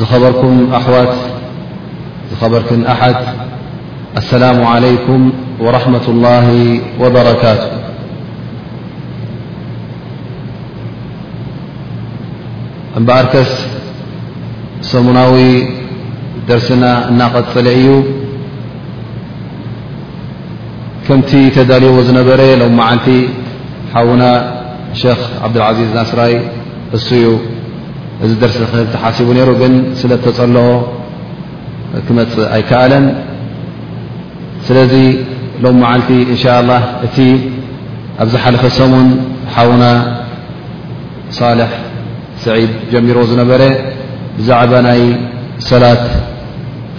ዝኸበርኩም ኣሕዋት ዝኸበርክን ኣሓት ኣሰላሙ ዓለይኩም ወረሕመቱ ላሂ ወበረካቱ እምበኣርከስ ሰሙናዊ ደርስና እናቐፅለ እዩ ከምቲ ተዳልዎ ዝነበረ ሎም መዓልቲ ሓውና ሸክ ዓብድልዓዚዝ ናስራይ እሱ እዩ እዚ ደርሲ ክህብ ተሓሲቡ ነይሩ ግን ስለ ተፀለኦ ክመፅእ ኣይከኣለን ስለዚ ሎም መዓልቲ እንሻ ላ እቲ ኣብ ዝሓለፈ ሰሙን ሓውና ሳልሕ ስዒድ ጀሚሮ ዝነበረ ብዛዕባ ናይ ሰላት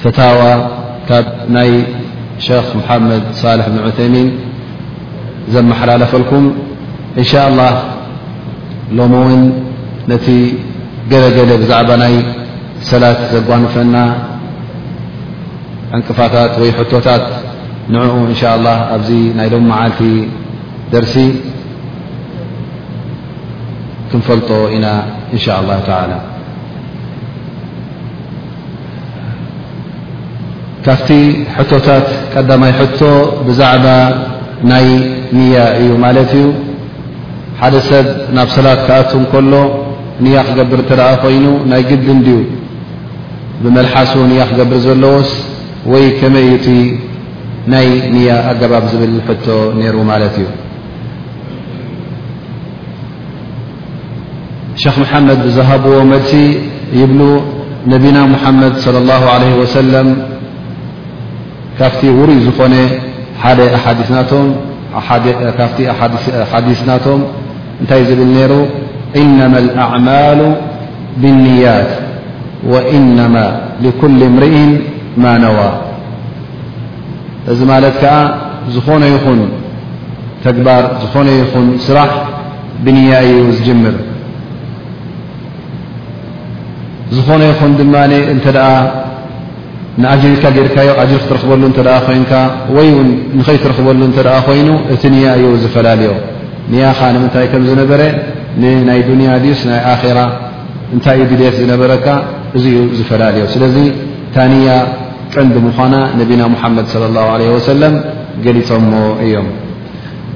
ፈታዋ ካብ ናይ ሸክ መሓመድ ሳልሕ ብን ዑተይሚን ዘመሓላለፈልኩም እንሻ ላ ሎሚ እውን ነቲ ገለገለ ብዛዕባ ናይ ሰላት ዘጓንፈና ዕንቅፋታት ወይ ሕቶታት ንዕኡ እንሻ ላ ኣብዚ ናይ ሎም መዓልቲ ደርሲ ክንፈልጦ ኢና እንሻ ላ ተላ ካብቲ ሕቶታት ቀዳማይ ሕቶ ብዛዕባ ናይ ንያ እዩ ማለት እዩ ሓደ ሰብ ናብ ሰላት ክኣቱ እንከሎ ንያ ክገብር እንተ ኮይኑ ናይ ግድን ድዩ ብመልሓሱ ንያ ክገብር ዘለዎስ ወይ ከመይ እዩ እቲ ናይ ንያ ኣገባብ ዝብል ሕቶ ነይሩ ማለት እዩ። ሸኽ መሓመድ ብዝሃብዎ መልሲ ይብሉ ነቢና ሙሓመድ صለ ላሁ ለ ወሰለም ካብቲ ውሩይ ዝኾነ ሓደ ኣሓዲስ ናቶም ካብቲ ሓዲስ ናቶም እንታይ ዝብል ነይሩ ኢነማ ኣልኣዕማሉ ብንያት ወኢነማ ልኩል እምርኢን ማ ነዋ እዚ ማለት ከዓ ዝኾነ ይኹን ተግባር ዝኾነ ይኹን ስራሕ ብንያ እዩ ዝጅምር ዝኾነ ይኹን ድማ እንተ ንኣጀልካ ጌርካዮ ኣጅር ክትረኽበሉ እተ ኮይንካ ወይ ውን ንኸይትረኽበሉ እተ ኮይኑ እቲ ንያ እዮ ዝፈላልዮ ንያኻ ንምንታይ ከም ዝነበረ ንናይ ዱንያ ድዩስ ናይ ኣራ እንታይ እዩ ድልት ዝነበረካ እዚ እዩ ዝፈላልዮ ስለዚ ታንያ ቀንዲ ምዃና ነቢና ሙሓመድ ለ ላሁ ለ ወሰለም ገሊፆሞ እዮም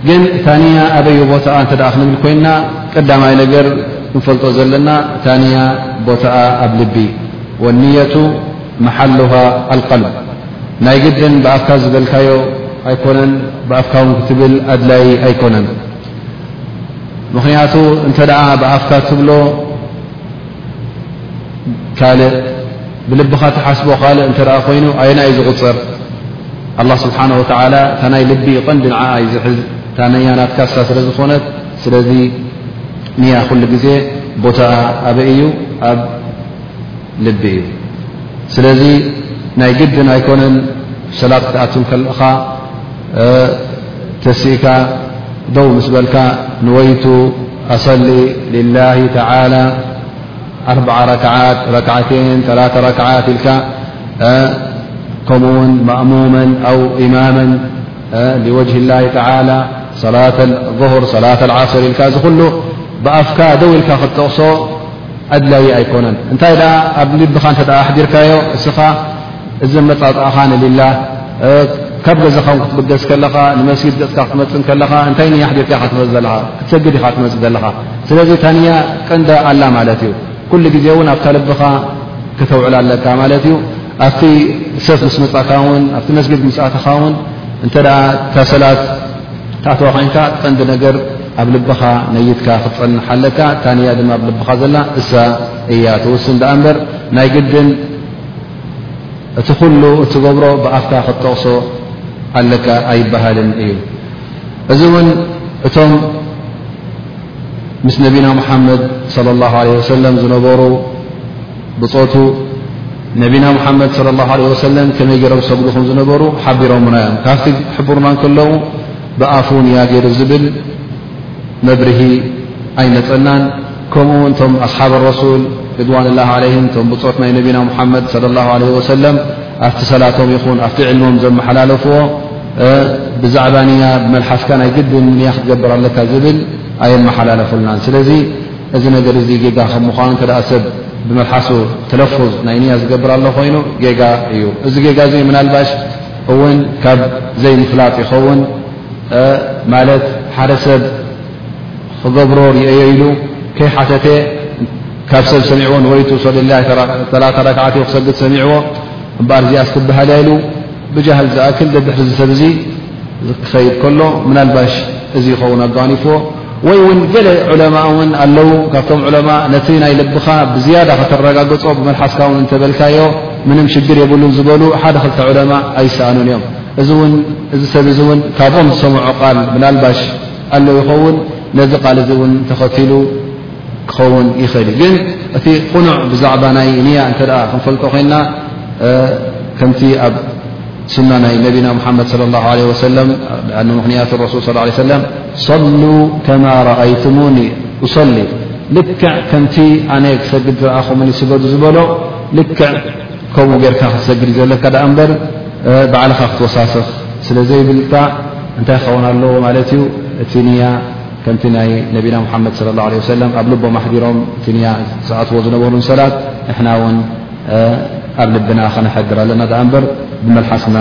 ግን እታ ንያ ኣበዩ ቦታኣ እተ ክንብል ኮይና ቀዳማይ ነገር ክንፈልጦ ዘለና እታ ንያ ቦታኣ ኣብ ልቢ ወንየቱ መሓሉሃ ኣልቀልብ ናይ ግድን ብኣፍካ ዝበልካዮ ኣይኮነን ብኣፍካ ውን ክትብል ኣድላይ ኣይኮነን ምክንያቱ እንተ ብኣፍካ ትብሎ ካልእ ብልብኻ ትሓስቦ ካልእ እንተ ኮይኑ ኣየና እዩ ዝቑፅር ኣላ ስብሓን ወተላ እታ ናይ ልቢ ቐንዲ ንዓኣ እዩ ዝሕዝ እታ ነያ ናትካሳ ስለ ዝኾነት ስለዚ ንያ ኩሉ ግዜ ቦታኣ ኣበይ እዩ ኣብ ልቢ እዩ ስለዚ ናይ ግድን ኣይኮነን ሰላት ክትኣትም ከለኻ ተሲእካ ደው ምስ በልካ ንወይቱ أصل لله تعالى أربع ركعت ركعتي ثل ركعت ل كمو مأموما أو إماما لوجه الله تعالى صلة الظهر صلاة العصر ذ ل بኣفك دو ኢلك تقሶ ኣድላዪ ኣይኮነን። እንታይ ደኣ ኣብ ልብኻ እንተ ኣሕዲርካዮ እስኻ እዚ ኣመጻጽኣኻ ንሊላህ ካብ ገዛኻ ክትብገስ ከለኻ ንመስጊድ ገጽካ ክትመጽእ ከለኻ እንታይ ንያ ኣሕዲርካ ኢኻ ትመጽእ ዘለኻ ክትሰግድ ኢኻ ትመጽእ ዘለኻ ስለዚ እታ ንያ ቀንዳ ኣላ ማለት እዩ ኩሉ ግዜ እውን ኣብታ ልብኻ ከተውዕል ኣለካ ማለት እዩ ኣብቲ ሰፍ ምስ መጻእካ ውን ኣብቲ መስጊድ ምስኣተኻ ውን እንተ እታ ሰላት ተኣተዋ ኮይንካ ቀንዲ ነገር ኣብ ልብኻ ነይትካ ክትጸንሕ ኣለካ እታ ንያ ድማ ኣብ ልብኻ ዘላ እሳ እያ ትውስን ድኣ እምበር ናይ ግድን እቲ ኩሉ እትገብሮ ብኣፍካ ክትጠቕሶ ኣለካ ኣይበሃልን እዩ እዚ እውን እቶም ምስ ነቢና ሙሓመድ صለ ላሁ ለ ወሰለም ዝነበሩ ብፆቱ ነቢና ሙሓመድ صለ ላሁ ለ ወሰለም ከመይ ገሮም ዝሰግዱ ከም ዝነበሩ ሓቢሮምና እዮም ካብቲ ክሕብሩና ከለዉ ብኣፉ ንያ ገይሩ ዝብል መብርሂ ኣይመጸናን ከምኡ ውን እቶም ኣስሓብ ረሱል ርድዋን ላ ዓለይም እቶም ብፆት ናይ ነቢና ሙሓመድ ለ ላ ለ ወሰለም ኣብቲ ሰላቶም ይኹን ኣብቲ ዕልሞም ዘመሓላለፍዎ ብዛዕባ ንያ ብመልሓስካ ናይ ግድን ንያ ክትገብር ኣለካ ዝብል ኣየመሓላለፉልናን ስለዚ እዚ ነገር እዚ ጌጋ ከም ምኳኑ እተ ሰብ ብመልሓሱ ተለፉዝ ናይ ንያ ዝገብር ኣሎ ኮይኑ ጌጋ እዩ እዚ ጌጋ እዚ ምናልባሽ እውን ካብ ዘይምፍላጥ ይኸውን ማለት ሓደ ሰብ ክገብሮ ርእዮ ኢሉ ከይሓተተ ካብ ሰብ ሰሚዕዎ ንወይቱ ሰለላ ሰላተ ረክዓት ክሰግድ ሰሚዕዎ እምበኣር እዚኣ ስትበሃል እያ ኢሉ ብጃህል ዝኣክል ደድሕሪ ዝሰብ እዚ ክኸይድ ከሎ ምናልባሽ እዚ ይኸውን ኣጓኒፍዎ ወይ ውን ገለ ዑለማእ ውን ኣለው ካብቶም ዑለማእ ነቲ ናይ ልብኻ ብዝያዳ ከተረጋግጾ ብመልሓስካ ውን እንተበልካዮ ምንም ሽግር የብሉን ዝበሉ ሓደ ክልተ ዑለማእ ኣይሰኣኑን እዮም እዚ ውን እዚ ሰብ እዚ ውን ካብኦም ዝሰምዖ ቃል ምናልባሽ ኣሎ ይኸውን ነዚ ቃል እዚ ውን ተኸቲሉ ክኸውን ይኽእል እዩ ግን እቲ ቕኑዕ ብዛዕባ ናይ ንያ እተ ክንፈልጦ ኮይንና ከምቲ ኣብ ሱና ናይ ነቢና ሙሓመድ صለ ላ ለ ወሰለም ምኽንያት ረሱል ስ ለ ሰለም ሰሉ ከማ ረኣይትሙኒ እሰሊ ልክዕ ከምቲ ኣነ ክሰግድ ዝረኣኹምኒ ስገዱ ዝበሎ ልክዕ ከምኡ ጌርካ ክትሰግድ ዘለካ ደኣ እምበር ባዕልኻ ክትወሳስኽ ስለ ዘይብልካ እንታይ ክኸውን ኣለዎ ማለት እዩ እቲ ንያ ከምቲ ናይ ነቢና ሙሓመድ صለ ላه ለ ሰለም ኣብ ልቦም ኣሕዲሮም እቲ ንያ ዝሰኣትዎ ዝነበሩን ሰላት ንሕና ውን ኣብ ልብና ከነሐድር ኣለና ዳኣ እምበር ብመልሓስና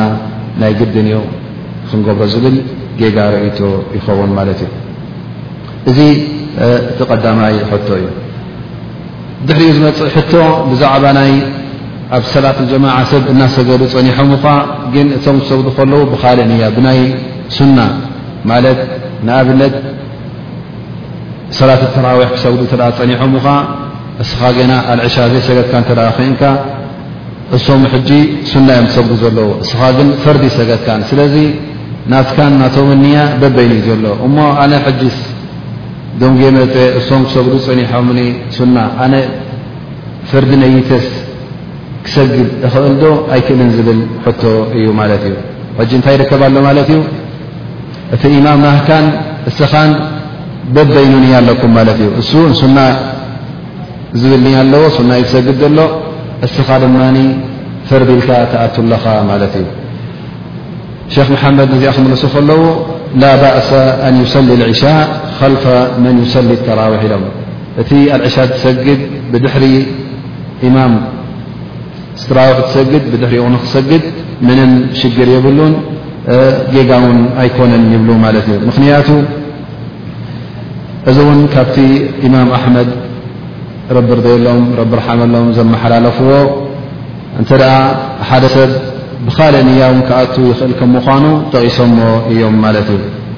ናይ ግድን እዩ ክንገብሮ ዝብል ጌጋ ርእቶ ይኸውን ማለት እዩ እዚ እቲ ቀዳማይ ሕቶ እዩ ድሕሪኡ ዝመፅእ ሕቶ ብዛዕባ ናይ ኣብ ሰላት ጀማዓ ሰብ እናሰገዱ ፀኒሖም ዃ ግን እቶም ዝሰግዱ ከለዉ ብካልእ ንያ ብናይ ሱና ማለት ንኣብነት ሰላት ተራዊሕ ክሰግዱ እተ ፀኒሖምኻ እስኻ ገና ኣልዕሻ ዘይሰገድካ እተ ኮይንካ እሶም ሕጂ ሱና እዮም ዝሰግዱ ዘለዎ እስኻ ግን ፈርዲ ይሰገድካን ስለዚ ናትካን ናቶም ንያ በበይኒ እዩ ዘሎ እሞ ኣነ ሕጂ ዶንጌ መፀ እሶም ክሰግዱ ፀኒሖምኒ ሱና ኣነ ፈርዲ ነይተስ ክሰግድ እኽእል ዶ ኣይክእልን ዝብል ሕቶ እዩ ማለት እዩ ሕጂ እንታይ ይርከብ ኣሎ ማለት እዩ እቲ ኢማም ናህካን እስኻን በበይኑ ንያ ኣለኩም ማለት እዩ እሱ ንሱና ዝብል ንያ ኣለዎ ሱና ዩ ዝሰግድ ዘሎ እስኻ ድማ ፈርዲልካ ተኣቱ ኣለኻ ማለት እዩ ሸክ መሓመድ ንዚኣ ክምልሱ ከለዉ ላ ባእሰ ኣን ዩሰሊ ልዕሻ ኸልፈ መን ዩሰሊ ተራዊሕ ኢሎም እቲ ኣልዕሻ ዝሰግድ ብድሕሪ ኢማም ስትራዊ ክትሰግድ ብድሕሪኡ ንክትሰግድ ምንም ሽግር የብሉን ጌጋ ውን ኣይኮነን ይብሉ ማለት እዩ ምክንያቱ እዚ እውን ካብቲ ኢማም ኣሕመድ ረቢ ርደየሎም ረቢ ርሓመሎም ዘመሓላለፍዎ እንተ ደኣ ሓደ ሰብ ብኻልእ ንያውን ክኣቱ ይኽእል ከም ምዃኑ ጠቒሶሞ እዮም ማለት እዩ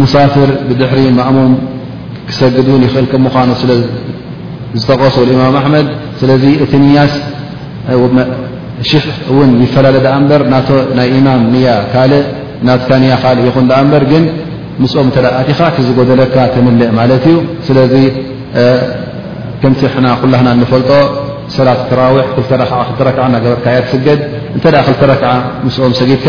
ሙሳፍር ብድሕሪ ማእሙም ክሰግድ እውን ይኽእል ከም ምዃኑ ስለ ዝጠቐሱ ኢማም ኣሕመድ ስለዚ እቲ ንያስ ሽሕ እውን ይፈላለ ዳኣ እምበር ና ናይ ኢማም ንያ ካልእ ናትካ ንያ ካልእ ይኹን ዳኣ እምበር ግን ምስኦም እተ ኣቲኻ እቲ ዝጎደለካ ተምልእ ማለት እዩ ስለዚ ከምቲ ሕና ኩላህና እንፈልጦ ሰላት ትራዊሕ ክልተ ረክዓ ክልተ ረክዓ እናገበርካ እያ ትስገድ እንተ ክልተ ረክዓ ምስኦም ሰጊድካ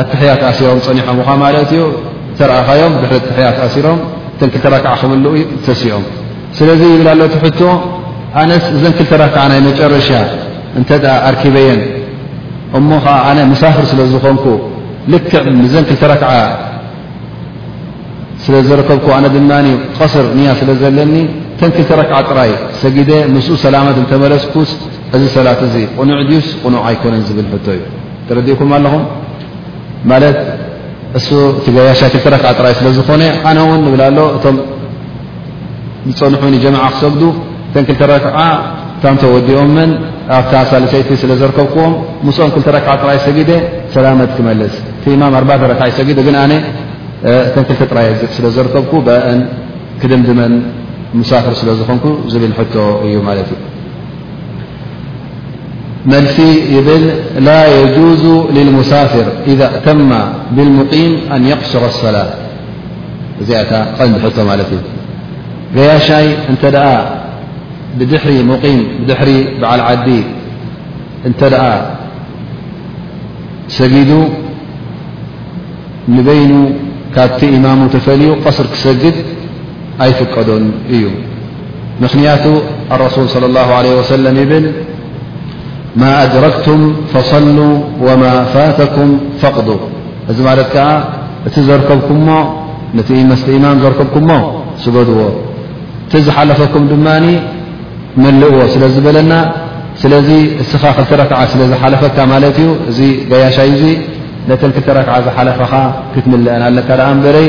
ኣትሕያት ኣሲሮም ፀኒሖም ኻ ማለት እዩ ተረኣኻዮም ድሕሪ ትሕያት ኣሲሮም እተን ክልተ ራክዓ ክምልኡ ተሲኦም ስለዚ ይብል ኣሎ እቲ ሕቶ ኣነስ እዘን ክልተ ራክዓ ናይ መጨረሻ እንተ ኣርኪበየን እሞ ኸዓ ኣነ መሳፍር ስለ ዝኾንኩ ልክዕ ምዘን ክልተ ራክዓ ስለ ዘረከብኩ ኣነ ድማ ቀስር ንያ ስለ ዘለኒ እተን ክልተ ራክዓ ጥራይ ሰጊደ ምስኡ ሰላመት እንተመለስኩስ እዚ ሰላት እዚ ቕኑዕ ድዩስ ቕኑዕ ኣይኮነን ዝብል ሕቶ እዩ ተረዲእኩም ኣለኹም ማለት እሱ እቲ ገያሻይ ክልተ ረክዓ ጥራይ ስለ ዝኾነ ኣነ እውን ንብል ኣሎ እቶም ዝፀንሑ ንጀማዓ ክሰግዱ እተን ክልተ ረክዓ እታም ተወዲኦምን ኣብታ ሳልሰይቲ ስለ ዘርከብክዎም ምስኦም ክልተ ረክዓ ጥራይ ሰጊደ ሰላመት ክመልስ እቲ ኢማም ኣርባዕተ ረክዓ ዩ ሰጊደ ግን ኣነ እተን ክልተ ጥራይ ስለ ዘርከብኩ ብእን ክድምድመን ሙሳፍር ስለ ዝኾንኩ ዝብል ሕቶ እዩ ማለት እዩ ملفي يبل لا يجوز للمسافر إذا اأتم بالمقيم أن يقصر الصلاة أ نحه جيشاي أنت م دحر بعل عد أنت أ سجد نبين كبت إمام تفلي قصر كسجد أيفقدن أي ምኽንያቱ ኣረሱል صለ ላه ለ ወሰለም ይብል ማ ኣድረግቱም ፈሰሉ ወማ ፋተኩም ፈቕዱ እዚ ማለት ከዓ እቲ ዘርከብኩምሞ ነቲ መስሊ ኢማም ዘርከብኩምሞ ስገድዎ እቲ ዝሓለፈኩም ድማ መልእዎ ስለ ዝበለና ስለዚ እስኻ ክልተ ረክዓ ስለ ዝሓለፈካ ማለት እዩ እዚ ገያሻይ እዙ ነተን ክልተ ረክዓ ዝሓለፈኻ ክትምልአን ኣለካ ደኣ ንበረይ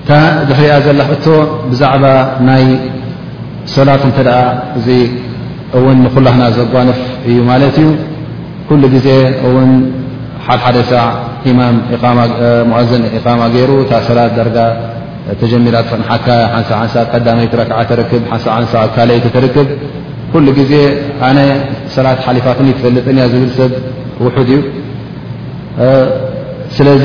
እታ ድሕሪኣ ዘላ ሕቶ ብዛዕባ ናይ ሶላት እንተ እዚ እውን ንኩላህና ዘጓንፍ እዩ ማለት እዩ ኩሉ ግዜ እውን ሓድ ሓደ ሳዕ ኢማም ሙእዘን ኢቃማ ገይሩ እታ ሰላት ዳርጋ ተጀሚራ ትፅንሓካ ሓንሳ ሓንሳ ቀዳመይ ትረክዓ ተርክብ ሓንሳ ሓንሳ ኣብ ካልይቲ ተርክብ ኩሉ ግዜ ኣነ ሰላት ሓሊፋትኒ ትፈልጥን እያ ዝብል ሰብ ውሑድ እዩ ስለዚ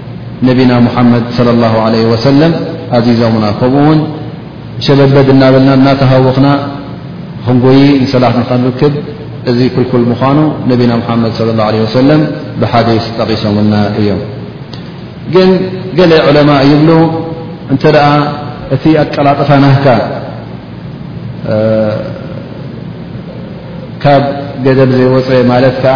ነቢና ሙሓመድ ሰለ ላሁ ዓለይሂ ወሰለም ኣዚዞምና። ከምኡ ውን ሸበድበድ እናበልና እናተሃወኽና ኽንጎይ ንሰላት ንኸንርክብ እዚ ክልኩል ምዃኑ ነቢና ሙሓመድ ሰለ ላሁ ዓለይሂ ወሰለም ብሓዲስ ጠቒሶምልና እዮም። ግን ገለ ዑለማ ይብሉ እንተ ደኣ እቲ ኣቀላጥፋ ናህካ ካብ ገደብ ዘይወፀ ማለት ከዓ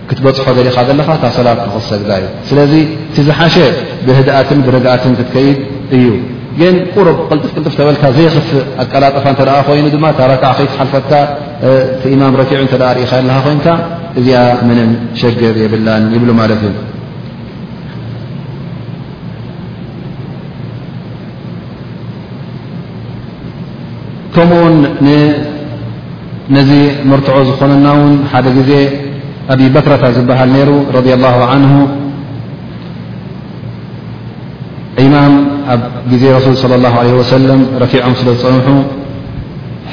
ክትበፅሖ ደሊኻ ዘለኻ እታ ሰላት ንኽትሰግዳ እዩ ስለዚ እቲ ዝሓሸ ብህድኣትን ብርግኣትን ክትከይድ እዩ ግን ቁሩብ ቅልጥፍ ቅልጥፍ ተበልካ ዘይኽፍእ ኣቀላጥፋ እተ ኮይኑ ድማ እታ ረክዓ ከይትሓልፈካ እቲ ኢማም ረኪዑ እተ ርእኻ ኣለካ ኮይንካ እዚኣ ምንም ሸግር የብላን ይብሉ ማለት እዩ ከምኡውን ነዚ መርትዖ ዝኾነና ውን ሓደ ግዜ ኣቢ በክረታ ዝበሃል ነይሩ ረድያ ላሁ ዓንሁ ዒማም ኣብ ግዜ ረሱል ስለ ላሁ ዓለ ወሰለም ረኪዖም ስለ ዝፀንሑ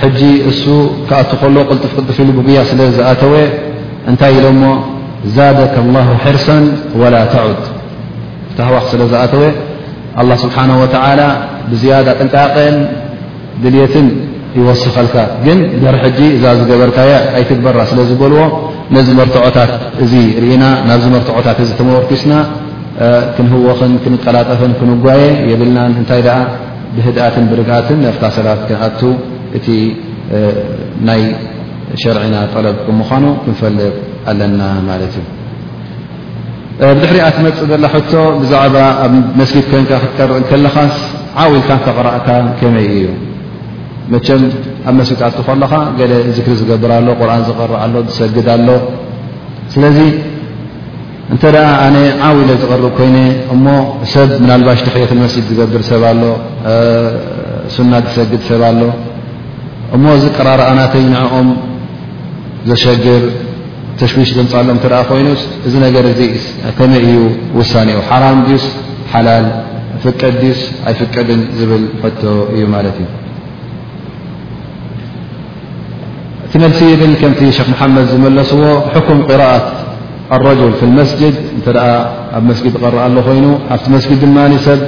ሕጂ እሱ ክኣቱ ከሎ ቅልጥፍ ቅልጥፍ ኢሉ ብጉያ ስለ ዝኣተወ እንታይ ኢሎሞ ዛደከ ላሁ ሕርሰን ወላ ተዑድ ብታህዋኽ ስለ ዝኣተወ ኣላ ስብሓን ወተዓላ ብዝያዳ ጥንቃቐን ድልየትን ይወስኸልካ ግን ድሕሪ ሕጂ እዛ ዝገበርካያ ኣይትግበራ ስለ ዝበልዎ ነዚ መርትዖታት እዚ ርኢና ናብዚ መርትዖታት እዚ ተመርኲስና ክንህወኽን ክንቀላጠፍን ክንጓየ የብልናን እንታይ ደኣ ብህድኣትን ብርግኣትን ናብታ ሰላት ክንኣቱ እቲ ናይ ሸርዕና ጠለብ ከም ምዃኑ ክንፈልጥ ኣለና ማለት እዩ። ብድሕሪኣ ትመፅእ ዘላ ሕቶ ብዛዕባ ኣብ መስጊድ ኮንካ ክትቀርእ እንከለኻስ ዓው ኢልካ እንተቕራእካ ከመይ እዩ? መቸም ኣብ መስጊድ ትኣቱ ከለኻ ገለ ዝክሪ ዝገብር ኣሎ፣ ቁርን ዝቕርእ ኣሎ፣ ዝሰግድ ኣሎ። ስለዚ እንተ ደኣ ኣነ ዓው ኢለ ዝቕርእ ኮይነ እሞ ሰብ ምናልባሽ ተሕየት መስጊድ ዝገብር ሰብ ኣሎ፣ ሱና ዝሰግድ ሰብ ኣሎ እሞ እዚ ቀራርኣ ናተይ ንዕኦም ዘሸግር ተሽዊሽ ዘምፃሎም እተ ኮይኑስ እዚ ነገር እዚ ከመይ እዩ ውሳኔኡ ሓራም ድዩስ ሓላል ፍቀድ ድዩስ ኣይፍቀድን ዝብል ሕቶ እዩ ማለት እዩ እቲ መልሲ ይብል ከምቲ ሸክ መሓመድ ዝመለስዎ ሕኩም ቅራኣት ኣረጅል ፊ መስጅድ እተ ኣብ መስጊድ ዝቐረእ ኣሎ ኮይኑ ኣብቲ መስጊድ ድማ ሰብ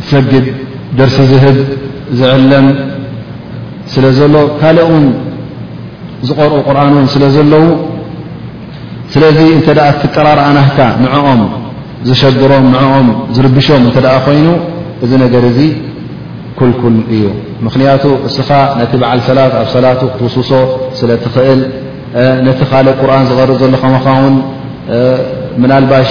ዝሰግድ ደርሲ ዝህብ ዝዕለም ስለ ዘሎ ካልእ ውን ዝቐርኡ ቁርን ውን ስለ ዘለዉ ስለዚ እንተ ትጠራርኣ ናህካ ንዕኦም ዝሸግሮም ንኦም ዝርብሾም እተ ኮይኑ እዚ ነገር እዚ ኩልኩል እዩ ምኽንያቱ እስኻ ነቲ በዓል ሰላት ኣብ ሰላቱ ክትውስሶ ስለ ትኽእል ነቲ ካልእ ቁርን ዝቐርእ ዘሎከምኻ ውን ምናልባሽ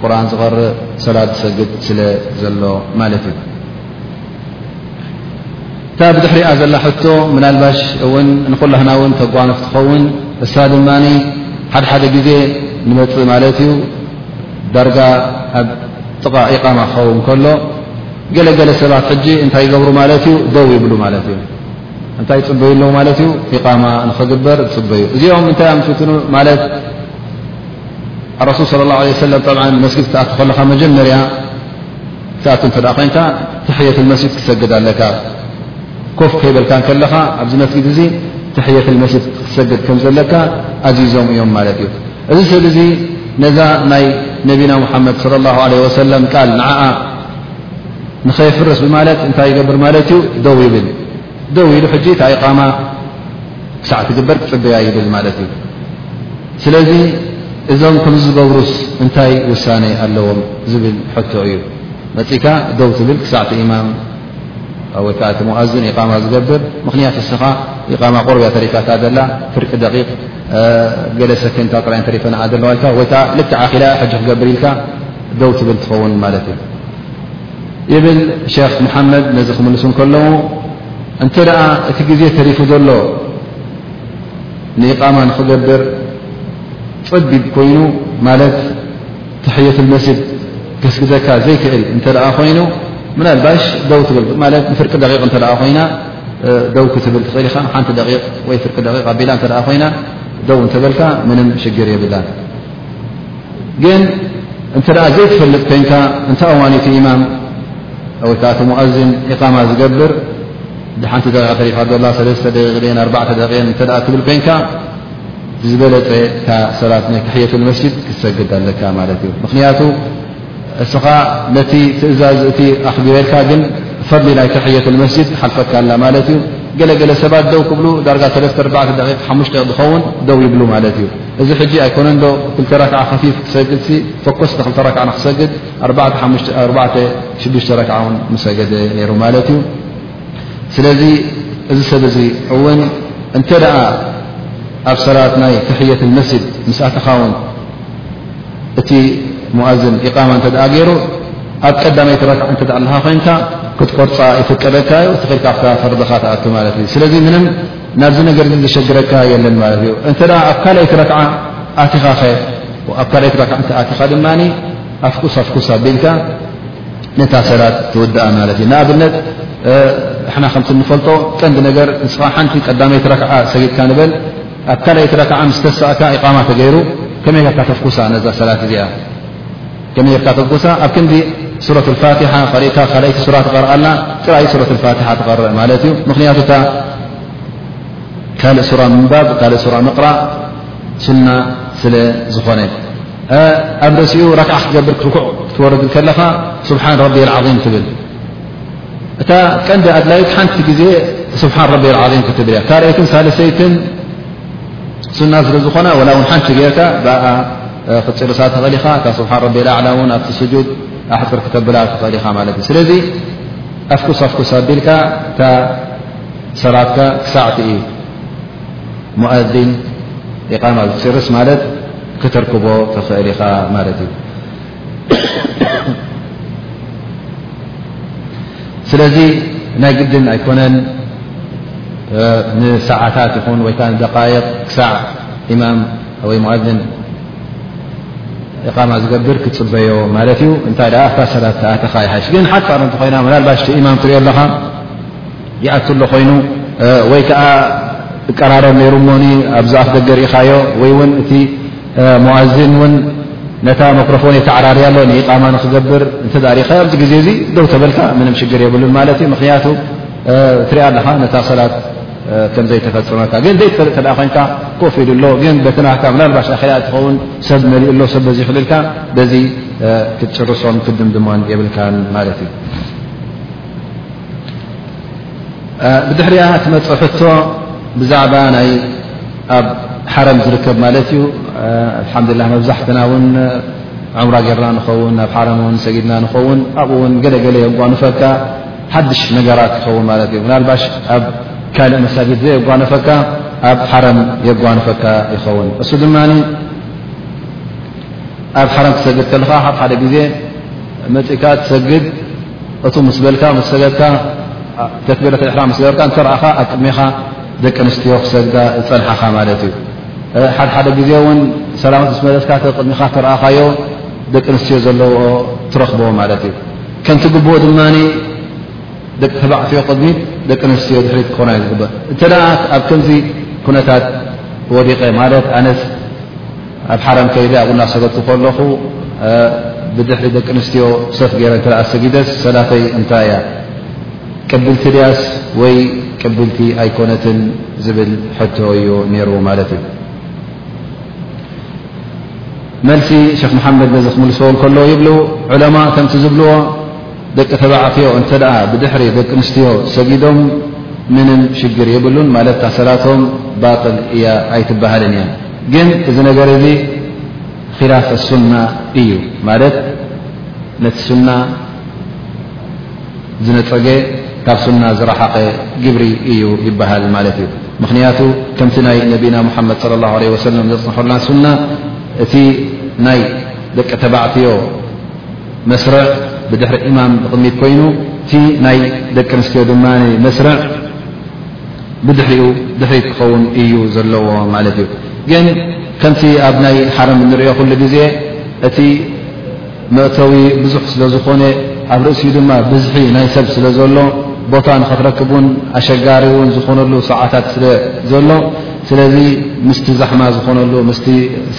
ቁርን ዝቐርእ ሰላት ዝሰግድ ስለ ዘሎ ማለት እዩ እታ ብድሕሪኣ ዘላ ሕቶ ምናልባሽ እውን ንኩላህና እውን ተጓንፍ ትኸውን እሳ ድማ ሓደሓደ ግዜ ንመፅእ ማለት እዩ ዳርጋ ኣብ ጥቓ ኢቃማ ክኸውን ከሎ ገለገለ ሰባት ሕጂ እንታይ ይገብሩ ማለት እዩ ደው ይብሉ ማለት እዩ እንታይ ይፅበዩ ኣለዉ ማለት እዩ ኢቃማ ንክግበር ዝፅበዩ እዚኦም እንታይ ኣምፍትኑ ማለት ኣረሱል ስለ ላ ለ ሰለም ጠብዓ መስጊድ ክትኣት ከለኻ መጀመርያ ክትኣት እንተ ኮይንካ ትሕየት መስጅድ ክትሰግድ ኣለካ ኮፍ ከይበልካ ከለኻ ኣብዚ መስጊድ እዚ ትሕየት መስጅድ ክትሰግድ ከም ዘለካ ኣዚዞም እዮም ማለት እዩ እዚ ሰብ እዚ ነዛ ናይ ነቢና ሙሓመድ ስለ ላ ለ ወሰለም ቃል ንዓኣ ንኸየፍርስ ብማለት እንታይ ይገብር ማለት እዩ ደው ይብል ደው ኢሉ ሕጂ እታ ኢቓማ ክሳዕ ትግበር ክጽበያ ይብል ማለት እዩ ስለዚ እዞም ከም ዝገብሩስ እንታይ ውሳነ ኣለዎም ዝብል ሕቶ እዩ መፅእካ ደው ትብል ክሳዕ እቲ ኢማም ወይከዓ እቲ ሙኣዝን ኢቃማ ዝገብር ምክንያት እስኻ ኢቃማ ቆርብያ ተሪፋታ ዘላ ፍርቂ ደቂቅ ገለ ሰከንታ ጥራይ እንተሪፈና ዘለዋ ኢልካ ወይከዓ ልክዕ ኣኪላ ሕጂ ክገብር ኢልካ ደው ትብል ትኸውን ማለት እዩ ይብል ሸኽ መሓመድ ነዚ ክምልሱ እንከለዉ። እንተ ደኣ እቲ ግዜ ተሪፉ ዘሎ ንኢቓማ ንኽገብር ጸቢብ ኮይኑ ማለት ተሕየት ልመስጅድ ገስግዘካ ዘይክእል እንተ ደኣ ኮይኑ ምናልባሽ ደው ትብል ማለት ንፍርቂ ደቂቕ እንተ ደኣ ኮይና ደው ክትብል ትኽእል ኢኻ ሓንቲ ደቂቕ ወይ ፍርቂ ደቂቕ ኣቢላ እንተ ደኣ ኮይና ደው እንተበልካ ምንም ሽግር የብላን። ግን እንተ ዘይትፈልጥ ኮንካ እንተ ዋኒ እቲ ኢማም ወይከዓ እቲ ሙኣዝን ኢቃማ ዝገብር ሓንቲ ደ ተሪፋ ዘላ ሰለስተ ደ ኣርባዕተ ደ እተ ትብል ኮንካ ዝበለፀ ሰላት ናይ ክሕየቱ መስጅድ ክትሰግድ ኣለካ ማለት እዩ ምክንያቱ እስኻ ነቲ ትእዛዝ እቲ ኣኽቢረልካ ግን ፈድሊ ናይ ተሕየት መስጅድ ትሓልፈካ ኣላ ማለት እዩ ገለገለ ሰባት ደው ክብሉ ዳርጋ ዝኸውን ደው ይብሉ ማለት እዩ እዚ ሕጂ ኣይኮነንዶ ክልተ ረክዓ ከፊፍ ክሰግድ ፈኮስ ክልተ ረክዓ ንክሰግድ ሽዱሽተ ረክዓ ውን ምሰገደ ነይሩ ማለት እዩ ስለዚ እዚ ሰብ እዚ እውን እንተ ደኣ ኣብ ሰላት ናይ ተሕየት መስጅድ ምስኣተኻ ውን እቲ ሙኣዝን ኢቃማ እንተ ገይሩ ኣብ ቀዳመይቲ ረክዓ እተ ኣለካ ኮይንካ ክትቆርፃ ይፍቀደካ ዩ እተክልካ ካ ፈርድኻ ትኣቱ ማለት እዩ ስለዚ ምንም ናብዚ ነገር እ ዘሸግረካ የለን ማለት እዩ እተ ኣብ ካይቲ ረክዓ ኣትኻ ኸ ኣብ ካይቲ ረክዓ እተ ኣትኻ ድማ ኣፍኩስ ኣፍኩስ ኣቢልካ ነታ ሰላት ትውድኣ ማለት እዩ ንኣብነት ሕና ከምቲ ንፈልጦ ቀንዲ ነገር ንስኻ ሓንቲ ቀዳመይቲ ረክዓ ሰጊድካ ንበል ኣብ ካልኣይቲ ረክዓ ምስ ተሳእካ ኢቃማ ተገይሩ ከመይ ጌርካ ተፍኩሳ ነዛ ሰላት እዚኣ ከመይ ጌርካ ተፍኩሳ ኣብ ክንዲ ሱረት ፋትሓ ሪእካ ካልይቲ ሱራ ትቐርኣላ ጥራይ ሱረት ፋትሓ ትቐርእ ማለት እዩ ምክንያቱ እታ ካልእ ሱራ ምንባብ ካልእ ሱራ ምቕራእ ሱና ስለ ዝኾነ ኣብ ርእሲኡ ረክዓ ክትገብር ክትኩዕ ክትወርድ ከለኻ ስብሓን ረቢ ዓም ትብል እታ ቀንዲ ኣድላይት ሓንቲ ግዜ ስብሓን ረቢ ዓም ክትብል እያ ካልኣይትን ሳልሰይትን ሱና ስለ ዝኾና ወላ እውን ሓንቲ ጌርካ ብኣ ክፅርሳ ትኽእል ኢኻ እታ ስብሓን ረቢ ኣዕላ እውን ኣብቲ ስጁድ ኣሕፅር ክተብላ ትኽእል ኢኻ ማለት እዩ ስለዚ ኣፍኩስ ኣፍኩስ ኣቢልካ እታ ሰላትካ ክሳዕቲ እዩ ሙኣዚን ኢቃማ ዝፅርስ ማለት ክተርክቦ ትኽእል ኢኻ ማለት እዩ ስለዚ ናይ ግድን ኣይኮነን ንሰዓታት ይኹን ወይ ከዓ ንደቃይቕ ክሳዕ ኢማም ወይ ሙኣዝን እቓማ ዝገብር ክፅበዮ ማለት እዩ እንታይ ደኣ ኣፍታ ሰላት ኣ ተኻይሓይሽ ግን ሓፃር እንተኮይና ምናልባሽ እቲ ኢማም ትሪኦ ኣለኻ ይኣት ሎ ኮይኑ ወይ ከዓ እቀራረብ ነይሩ ሞኒ ኣብዛኣፍ ደገር ኢኻዮ ወይ እውን እቲ ሙኣዚን ውን ነታ መክሮፎን የተዓራርያ ኣሎ ንኢቃማ ንክገብር እንተ ሪእኻዮ ኣብዚ ግዜ እዚ ደው ተበልካ ምንም ሽግር የብሉን ማለት እዩ ምክንያቱ ትሪኣ ኣለኻ ነታ ሰላት ከምዘይተፈፀመካ ግን ዘይትፈልጥ ተ ኮንካ ኮፍ ኢሉ ኣሎ ግን በትናካ ምናልባሽ ኣኼኣ ትኸውን ሰብ መሊኡ ኣሎ ሰብ በዚ ክልልካ በዚ ክትጭርሶን ክድምድሞን የብልካን ማለት እዩ ብድሕሪኣ ትመፅእ ሕቶ ብዛዕባ ናይ ኣብ ሓረም ዝርከብ ማለት እዩ ኣልሓምዱላ መብዛሕትና ውን ዕምራ ገርና ንኸውን ናብ ሓረም ን ሰጊድና ንኸውን ኣብኡ ውን ገለገለ የጓንፈካ ሓድሽ ነገራት ይኸውን ማለት እዩ ምናልባሽ ኣብ ካልእ መሳጊድ ዘየጓነፈካ ኣብ ሓረም የጓንፈካ ይኸውን እሱ ድማ ኣብ ሓረም ክሰግድ ከለካ ካብ ሓደ ግዜ መጺእካ ትሰግድ እቱ ምስ በልካ ምስ ሰገድካ ተክቢረት ኣልእሕራም ምስ ገበርካ እንተረኣኻ ኣብ ቅድሜኻ ደቂ ኣንስትዮ ክሰግዳ ዝጸንሓኻ ማለት እዩ ሓደ ሓደ ግዜ እውን ሰላመት ምስ መለስካ ቅድሚኻ ተረኣኻዮ ደቂ ኣንስትዮ ዘለዎ ትረኽቦ ማለት እዩ ከምቲ ግብኡ ድማ ደቂ ተባዕትዮ ቅድሚት ደቂ ኣንስትዮ ድሕሪት ክኾና እዩ ዝግበር እንተ ኣብ ከምዚ ኩነታት ወዲቀ ማለት ኣነስ ኣብ ሓረም ከይደ ኣብኡ እናሰገድኩ ከለኹ ብድሕሪ ደቂ ኣንስትዮ ሰፍ ገይረ እንተ ሰጊደስ ሰላተይ እንታይ እያ ቅብልቲ ድያስ ወይ ቅብልቲ ኣይኮነትን ዝብል ሕቶ እዩ ነይሩ ማለት እዩ መልሲ ሸክ መሓመድ ነዚ ክምልሰዎ ከለዉ ይብሉ ዑለማ ከምቲ ዝብልዎ ደቂ ተባዕትዮ እንተ ብድሕሪ ደቂ ኣንስትዮ ሰጊዶም ምንም ሽግር የብሉን ማለት እታ ሰላቶም ባጥል እያ ኣይትበሃልን እያ ግን እዚ ነገር እዚ ኪላፍ ኣሱና እዩ ማለት ነቲ ሱና ዝነፀገ ካብ ሱና ዝረሓቐ ግብሪ እዩ ይበሃል ማለት እዩ ምኽንያቱ ከምቲ ናይ ነቢና ሙሓመድ صለ ላه ለ ወሰለም ዘፅንሖልና ሱና እቲ ናይ ደቂ ተባዕትዮ መስርዕ ብድሕሪ ኢማም ዝቕሚጥ ኮይኑ እቲ ናይ ደቂ ኣንስትዮ ድማ መስርዕ ብድሕሪኡ ድሕሪት ክኸውን እዩ ዘለዎ ማለት እዩ ግን ከምቲ ኣብ ናይ ሓረም እንሪኦ ኩሉ ግዜ እቲ መእተዊ ብዙሕ ስለ ዝኾነ ኣብ ርእሲኡ ድማ ብዝሒ ናይ ሰብ ስለ ዘሎ ቦታ ንክትረክብ ውን ኣሸጋሪ ውን ዝኾነሉ ሰዓታት ስለ ዘሎ ስለዚ ምስቲ ዛሕማ ዝኾነሉ ምስቲ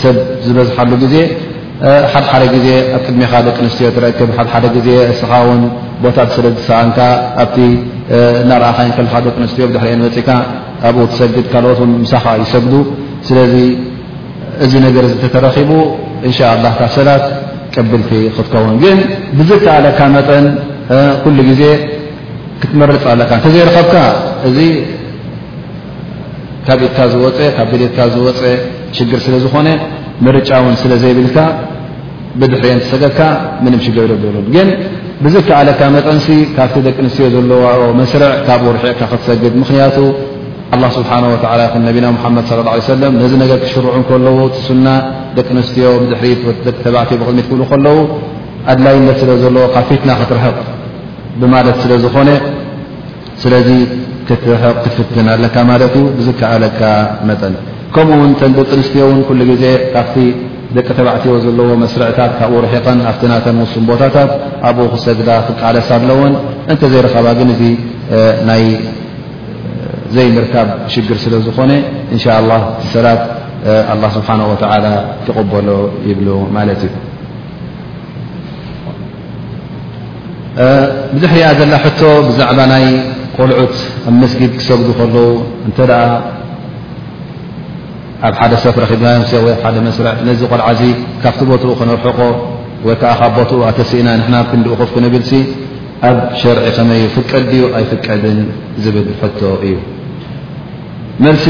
ሰብ ዝበዝሓሉ ግዜ ሓድሓደ ግዜ ኣብ ቅድሜኻ ደቂ ኣንስትዮ ትረክብ፣ ሓድሓደ ግዜ እስኻ ውን ቦታ ስለ ዝሰኣንካ ኣብቲ እናረኣኻየን ከለኻ ደቂ ኣንስትዮ ብድሕሪኤን መጺእካ ኣብኡ ትሰግድ፣ ካልኦት ውን ምሳኻ ይሰግዱ። ስለዚ እዚ ነገር እዚ ተተረኺቡ እንሻ ኣላ ካብ ሰላት ቅብልቲ ክትከውን ግን ብዝከኣለካ መጠን ኩሉ ግዜ ክትመርፅ ኣለካ እንተዘይረኸብካ እዚ ካብ ኢድካ ዝወፀ ካብ ድሌትካ ዝወፀ ሽግር ስለ ዝኾነ ምርጫ እውን ስለ ዘይብልካ ብድሕሪኦ ተሰገድካ ምንም ሽግር ደብሉን ግን ብዝከኣለካ መጠንሲ ካብቲ ደቂ ኣንስትዮ ዘለዋ መስርዕ ካብኡ ርሒቕካ ክትሰግድ ምኽንያቱ ኣላ ስብሓን ወላ ይኹን ነቢና ሙሓመድ ለ ላ ሰለም ነዚ ነገር ክሽርዑ ከለዉ ቲሱና ደቂ ኣንስትዮ ብድሕሪት ደቂ ተባዕትዮ ብቕድሚት ክብሉ ከለዉ ኣድላይነት ስለ ዘለዎ ካብ ፊትና ክትርሕቕ ብማለት ስለ ዝኾነ ስለዚ ክትርሕቕ ክትፍትን ኣለካ ማለት እዩ ብዝከኣለካ መጠን ከምኡ ውን ተን ደቂ ኣንስትዮ ውን ኩሉ ግዜ ካብቲ ደቂ ተባዕትዮ ዘለዎ መስርዕታት ካብኡ ርሒቐን ኣብቲ ናተን ውሱን ቦታታት ኣብኡ ክሰግዳ ክቃለሳ ኣለወን እንተዘይረኸባ ግን እዚ ናይ ዘይምርካብ ሽግር ስለ ዝኾነ እንሻ ላ እቲ ሰላት ኣላ ስብሓን ወተላ ክቕበሎ ይብሉ ማለት እዩ ብድሕሪኣ ዘላ ሕቶ ብዛዕባ ናይ ቆልዑት ኣብ መስጊድ ክሰግዱ ከለዉ እንተ ኣብ ሓደ ሰፍ ረኺብናዮም ሰ ወይ ኣብ ሓደ መስርዕ ነዚ ቆልዓ እዚ ካብቲ ቦትኡ ክነርሕቆ ወይ ከዓ ካብ ቦትኡ ኣተሲእና ንሕና ብ ክንዲኡ ኮፍ ክንብል ሲ ኣብ ሸርዒ ከመይ ፍቀድ ድዩ ኣይፍቀድን ዝብል ሕቶ እዩ መልሲ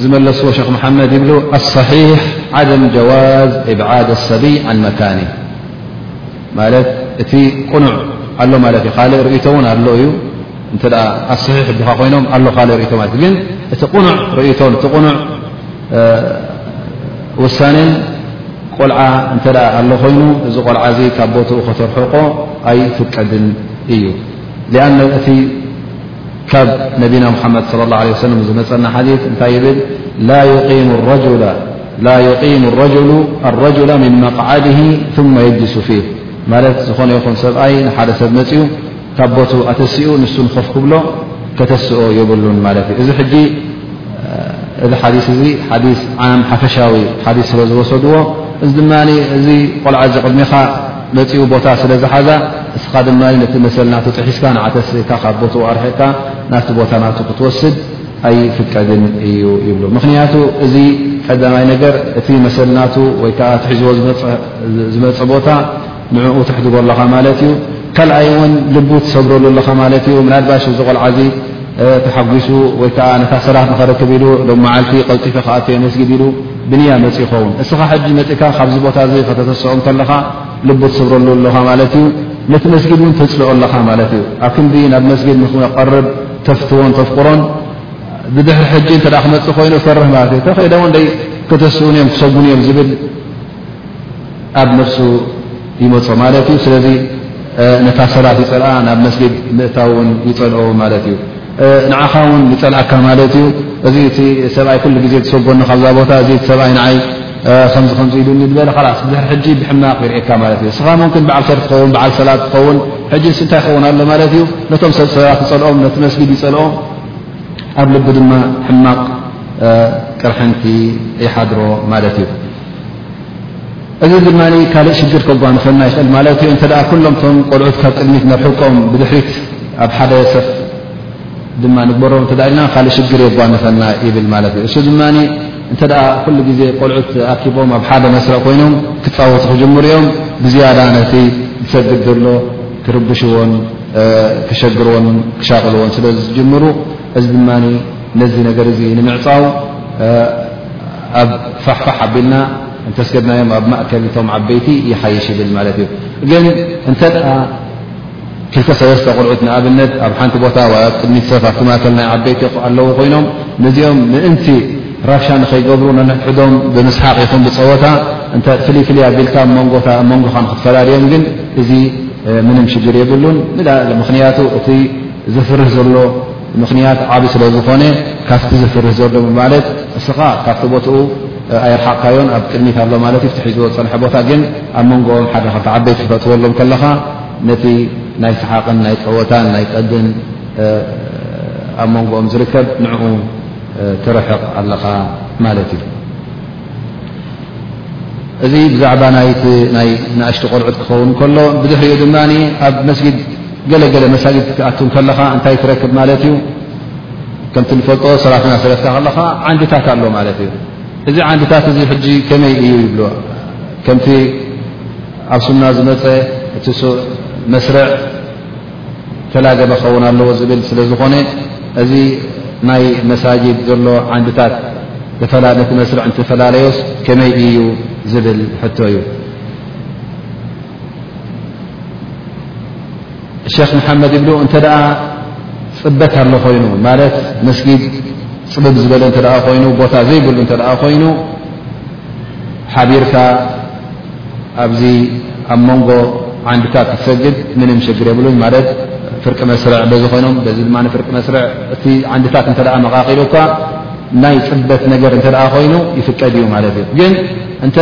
ዝመለስዎ ሸክ መሓመድ ይብሉ ኣصሒሕ ዓደም ጀዋዝ እብዓድ ኣሰብይ ዓን መካኒ ማለት እቲ ቁኑዕ ኣሎ ማለት እዩ ካልእ ርእቶ እውን ኣሎ እዩ እንተ ኣስሒሕ እብኻ ኮይኖም ኣሎ ካልእ ርእቶ ማለት እዩ ግን እቲ ቁኑዕ ርእቶን እቲ ቁኑዕ ውሳኔን ቆልዓ እንተ ኣሎ ኮይኑ እዚ ቆልዓ እዚ ካብ ቦትኡ ከተርሕቆ ኣይፍቀድን እዩ ሊኣነ እቲ ካብ ነቢና ሙሓመድ ለ ላ ለ ወሰለም ዝመፀና ሓዲት እንታይ ይብል ላ ዩቂሙ ረጁላ ላ ዩቂሙ ረጅሉ ኣረጅላ ምን መቕዓድ ثመ የጅሊሱ ፊህ ማለት ዝኾነ ይኹን ሰብኣይ ንሓደ ሰብ መፅኡ ካብ ቦቱ ኣተሲኡ ንሱ ንኸፍ ክብሎ ከተስኦ የብሉን ማለት እዩ እዚ ሕጂ እዚ ሓዲስ እዚ ሓዲስ ዓም ሓፈሻዊ ሓዲስ ስለ ዝወሰድዎ እዚ ድማ እዚ ቆልዓ እዚ ቅድሜኻ መፅኡ ቦታ ስለ ዝሓዛ እስኻ ድማ ነቲ መሰል ናቱ ጥሒስካ ንዓተስእካ ካብ ቦትኡ ኣርሒቕካ ናብቲ ቦታ ናቱ ክትወስድ ኣይፍቀድን እዩ ይብሉ ምክንያቱ እዚ ቀዳማይ ነገር እቲ መሰልናቱ ወይ ከዓ ትሒዝዎ ዝመፀ ቦታ ንኡ ትሕድጎ ኣለኻ ማለት እዩ ካልኣይ እውን ልቡ ትሰብረሉ ኣለኻ ማለት እዩ ምናልባሽ እዚ ቆልዓ ዚ ተሓጒሱ ወይ ከዓ ነታ ሰላት ንኸረክብ ኢሉ ሎም መዓልቲ ቀልጢፈ ክኣት መስጊድ ኢሉ ብንያ መፅ ይኸውን እስኻ ሕጂ መፅእካ ካብዚ ቦታ እዚ ከተተሰኦም ከለኻ ልቡ ትስብረሉ ኣለኻ ማለት እዩ ነቲ መስጊድ እውን ተፅልኦ ኣለኻ ማለት እዩ ኣብ ክንዲ ናብ መስጊድ ንክቐርብ ተፍትዎን ተፍቅሮን ብድሕሪ ሕጂ እተ ክመፅእ ኮይኑ ፈርህ ማለት እዩ ተኸደ ውን ደይ ከተስኡን እዮም ክሰጉን እዮም ዝብል ኣብ ነፍሱ ይመፆ ማለት እዩ ስለዚ ነታ ሰላት ይፀልኣ ናብ መስጊድ ምእታው ውን ይፀልኦ ማለት እዩ ንዓኻ ውን ይፀልኣካ ማለት እዩ እዚ እቲ ሰብኣይ ኩሉ ግዜ ዝሰጎኒ ካብዛ ቦታ እዚ ሰብኣይ ንዓይ ከምዚ ከምዚ ኢሉኒ በለ ላስ ድር ሕጂ ብሕማቕ ይርእካ ማለት እዩ ስኻ ምክን በዓል ሸር ትኸውን በዓል ሰላት ትኸውን ሕጂ ስንታይ ይኸውን ኣሎ ማለት እዩ ነቶም ሰብ ሰባት ይፀልኦም ነቲ መስጊድ ይፀልኦም ኣብ ልቢ ድማ ሕማቕ ቅርሕንቲ ይሓድሮ ማለት እዩ እዚ ድማ ካልእ ሽግር ከጓንፈና ይኽእል ማለት እዩ እንተ ኩሎም ቶም ቆልዑት ካብ ቅድሚት ነርሕቆም ብድሕሪት ኣብ ሓደ ሰፍ ድማ ንግበሮም እተ ኢልና ካልእ ሽግር የጓንፈና ይብል ማለት እዩ እሱ ድማ እንተ ኩሉ ግዜ ቆልዑት ኣኪቦም ኣብ ሓደ መስርዕ ኮይኖም ክፃወቱ ክጅምሩ እዮም ብዝያዳ ነቲ ዝሰግድ ዘሎ ክርብሽዎን ክሸግርዎን ክሻቕልዎን ስለ ዝጅምሩ እዚ ድማ ነዚ ነገር እዚ ንምዕፃው ኣብ ፋሕፋሕ ኣቢልና እንተስገድናዮም ኣብ ማእከል ቶም ዓበይቲ ይሓይሽ ይብል ማለት እዩ ግን እንተ ክልተ ሰለስተ ቁልዑት ንኣብነት ኣብ ሓንቲ ቦታ ወይ ኣብ ቅድሚት ሰፍ ኣብቲ ማእከል ናይ ዓበይቲ ኣለዉ ኮይኖም ነዚኦም ምእንቲ ራብሻ ንኸይገብሩ ነንሕድሕዶም ብምስሓቕ ይኹን ብጸወታ እንተ ፍልይ ፍልይ ኣቢልካ መንጎታ ኣብ መንጎኻ ንክትፈላልዮም ግን እዚ ምንም ሽግር የብሉን ምኽንያቱ እቲ ዘፍርህ ዘሎ ምኽንያት ዓቢ ስለ ዝኾነ ካብቲ ዘፍርህ ዘሎ ማለት እስኻ ካብቲ ቦትኡ ኣይርሓቕካዮን ኣብ ቅድሚት ኣሎ ማለት እዩ ትሒዝዎ ዝጸንሐ ቦታ ግን ኣብ መንጎኦም ሓደ ካብቲ ዓበይቲ ክተእትወሎም ከለኻ ነቲ ናይ ሰሓቕን ናይ ጸወታን ናይ ቀልድን ኣብ መንጎኦም ዝርከብ ንዕኡ ትርሕቕ ኣለኻ ማለት እዩ። እዚ ብዛዕባ ናይ ናይ ንእሽቲ ቆልዑት ክኸውን ከሎ ብድሕሪኡ ድማ ኣብ መስጊድ ገለገለ መሳጊድ ክትኣቱ ከለኻ እንታይ ትረክብ ማለት እዩ ከምቲ ንፈልጦ ሰራትና ሰለፍካ ከለኻ ዓንድታት ኣሎ ማለት እዩ እዚ ዓንድታት እዚ ሕጂ ከመይ እዩ ይብሉ ከምቲ ኣብ ሱና ዝመፀ እቲ መስርዕ ተላገበ ክኸውን ኣለዎ ዝብል ስለ ዝኾነ እዚ ናይ መሳጅድ ዘሎ ዓንድታት ተፈላለቲ መስርዕ እንትፈላለዮስ ከመይ እዩ ዝብል ሕቶ እዩ ሸክ መሓመድ ይብሉ እንተ ፅበት ኣሎ ኮይኑ ማለት መስጊድ ፅብብ ዝበለ እተ ኮይኑ ቦታ ዘይብሉ እተ ኮይኑ ሓቢርካ ኣብዚ ኣብ መንጎ ዓንድታት ክትሰግድ ምንም ሽግር የብሉን ማለት ፍርቂ መስርዕ በዚ ኮይኖም በዚ ድማ ፍርቂ መስርዕ እቲ ዓንድታት እንተ መቓቒሉካ ናይ ፅበት ነገር እንተ ኮይኑ ይፍቀድ እዩ ማለት እዩ ግን እንተ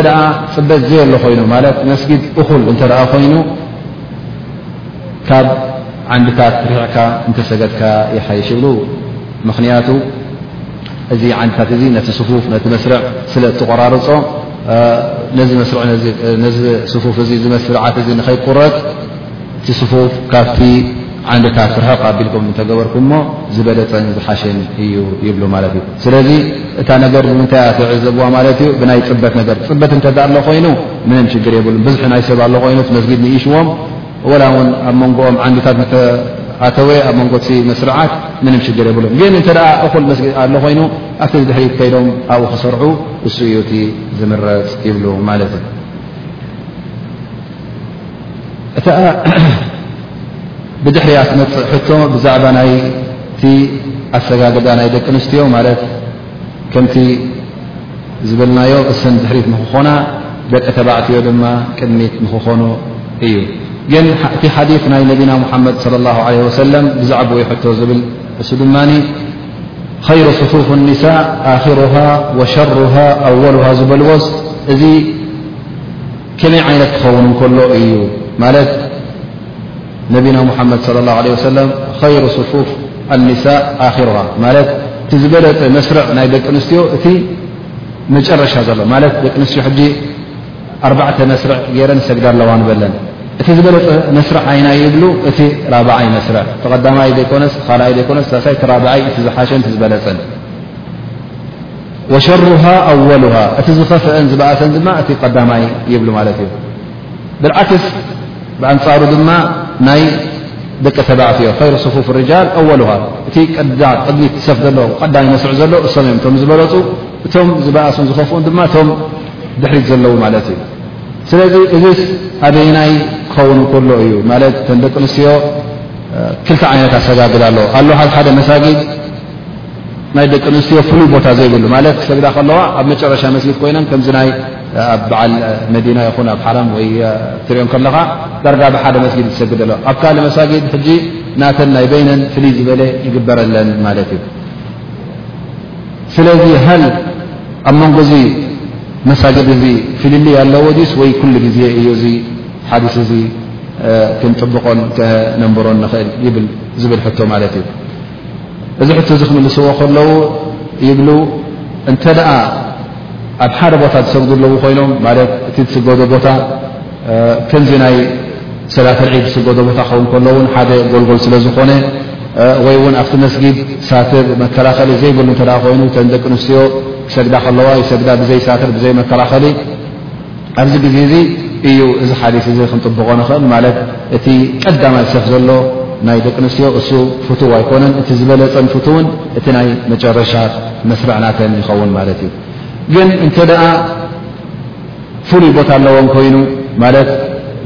ፅበት ዘየሎ ኮይኑ ማለት መስጊድ እኹል እንተ ኮይኑ ካብ ዓንድታት ርሕዕካ እንተሰገድካ ይሓይሽ ይብሉ ምኽንያቱ እዚ ዓንድታት እዚ ነቲ ስፉፍ ነቲ መስርዕ ስለ እትቆራርጾ ነዚ መስርዕ ነዚ ስፉፍ እዚ እዚ መስርዓት እዚ ንኸይቁረጽ እቲ ስፉፍ ካብቲ ዓንድታት ርሕቕ ኣቢልኩም እንተገበርኩምሞ ዝበለጸን ዝሓሸን እዩ ይብሉ ማለት እዩ ስለዚ እታ ነገር ብምንታይ እያ ትዕዘብዋ ማለት እዩ ብናይ ፅበት ነገር ፅበት እንተ ኣሎ ኮይኑ ምንም ሽግር የብሉን ብዝሒ ናይ ሰብ ኣሎ ኮይኑ እቲ መስጊድ ንኢሽዎም ወላ ውን ኣብ መንጎኦም ዓንድታት ኣተወ ኣብ መንጎ መስርዓት ምንም ሽግር የብሎም ግን እተ እኹል መስ ኣሎ ኮይኑ ኣብቲ ድሕሪት ከይዶም ኣብኡ ክሰርዑ እሱ እዩ እቲ ዝምረፅ ይብሉ ማለት እዩ እታ ብድሕሪያ ትመፅእ ሕቶ ብዛዕባ ናይቲ ኣሰጋግዳ ናይ ደቂ ኣንስትዮ ማለት ከምቲ ዝበልናዮ እሰን ድሕሪት ንክኾና ደቂ ተባዕትዮ ድማ ቅድሚት ንክኾኑ እዩ ግን እቲ ሓዲት ናይ ነቢና ሙሓመድ صለ ላ ለ ወሰለም ብዛዕባኡ ይሕቶ ዝብል እሱ ድማ ኸይሩ ስፉፍ ኒሳء ኣክሩሃ ወሸሩሃ ኣወሉሃ ዝበልዎስ እዚ ከመይ ዓይነት ክኸውን እንከሎ እዩ ማለት ነቢና ሙሓመድ ለ ላ ለ ወሰለም ኸይሩ ስፉፍ ኣኒሳእ ኣኪሩሃ ማለት እቲ ዝበለፀ መስርዕ ናይ ደቂ ኣንስትዮ እቲ መጨረሻ ዘሎ ማለት ደቂ ኣንስትዮ ሕጂ ኣርባዕተ መስርዕ ገይረን ዝሰግዳ ኣለዋ ንበለን እቲ ዝበለፀ መስርዕ ዓይና ይብሉ እቲ ራብዓይ መስርዕ ተቐዳማይ ዘይኮነስ ካልኣይ ዘይኮነስ ሳሳይ እቲ ራብዓይ እቲ ዝሓሸን ዝበለፀን ወሸሩሃ ኣወሉሃ እቲ ዝኸፍአን ዝበእሰን ድማ እቲ ቀዳማይ ይብሉ ማለት እዩ ብልዓክስ ብኣንጻሩ ድማ ናይ ደቂ ተባዕትዮ ኸይሩ ስፉፍ ርጃል ኣወሉሃ እቲ ቅድሚ ትሰፍ ዘሎ ቀዳሚ መስርዕ ዘሎ እሶም እዮም እቶም ዝበለፁ እቶም ዝበእሱን ዝኸፍኡን ድማ እቶም ድሕሪት ዘለዉ ማለት እዩ ስለዚ እዚስ ኣበይናይ ክኸውን ከሎ እዩ ማለት ተን ደቂ ኣንስትዮ ክልተ ዓይነት ኣሰጋግድ ኣሎ ኣሎ ሓደ መሳጊድ ናይ ደቂ ኣንስትዮ ፍሉይ ቦታ ዘይብሉ ማለት ክሰግዳ ከለዋ ኣብ መጨረሻ መስጊድ ኮይነን ከምዚ ናይ ኣብ በዓል መዲና ይኹን ኣብ ሓረም ወይ ትሪኦም ከለኻ ዳርጋ ብሓደ መስጊድ ዝሰግድ ኣሎ ኣብ ካልእ መሳጊድ ሕጂ ናተን ናይ በይነን ፍልይ ዝበለ ይግበረለን ማለት እዩ ስለዚ ሃል ኣብ መንጎ እዚ መሳጊድ እዚ ፍልልይ ኣለዎ ዲስ ወይ ኩሉ ግዜ እዩ እዚ ሓዲስ እዚ ክንጥብቆን ከነንብሮን ንኽእል ይብል ዝብል ሕቶ ማለት እዩ እዚ ሕቶ እዚ ክምልስዎ ከለዉ ይብሉ እንተ ደኣ ኣብ ሓደ ቦታ ዝሰግዱ ኣለዉ ኮይኖም ማለት እቲ ዝስገዶ ቦታ ከምዚ ናይ ሰላት ልዒድ ዝስገዶ ቦታ ክኸውን ከሎውን ሓደ ጎልጎል ስለ ዝኾነ ወይ እውን ኣብቲ መስጊድ ሳትር መከላኸሊ ዘይብሉ እተ ኮይኑ ተን ደቂ ኣንስትዮ ክሰግዳ ከለዋ ይሰግዳ ብዘይ ሳትር ብዘይ መከላኸሊ ኣብዚ ግዜ እዚ እዩ እዚ ሓዲስ እዚ ክንጥብቖ ንኽእል ማለት እቲ ቀዳማይ ሰፍ ዘሎ ናይ ደቂ ኣንስትዮ እሱ ፍቱው ኣይኮነን እቲ ዝበለፀን ፍቱውን እቲ ናይ መጨረሻ መስርዕ ናተን ይኸውን ማለት እዩ ግን እንተ ፍሉይ ቦታ ኣለዎን ኮይኑ ማለት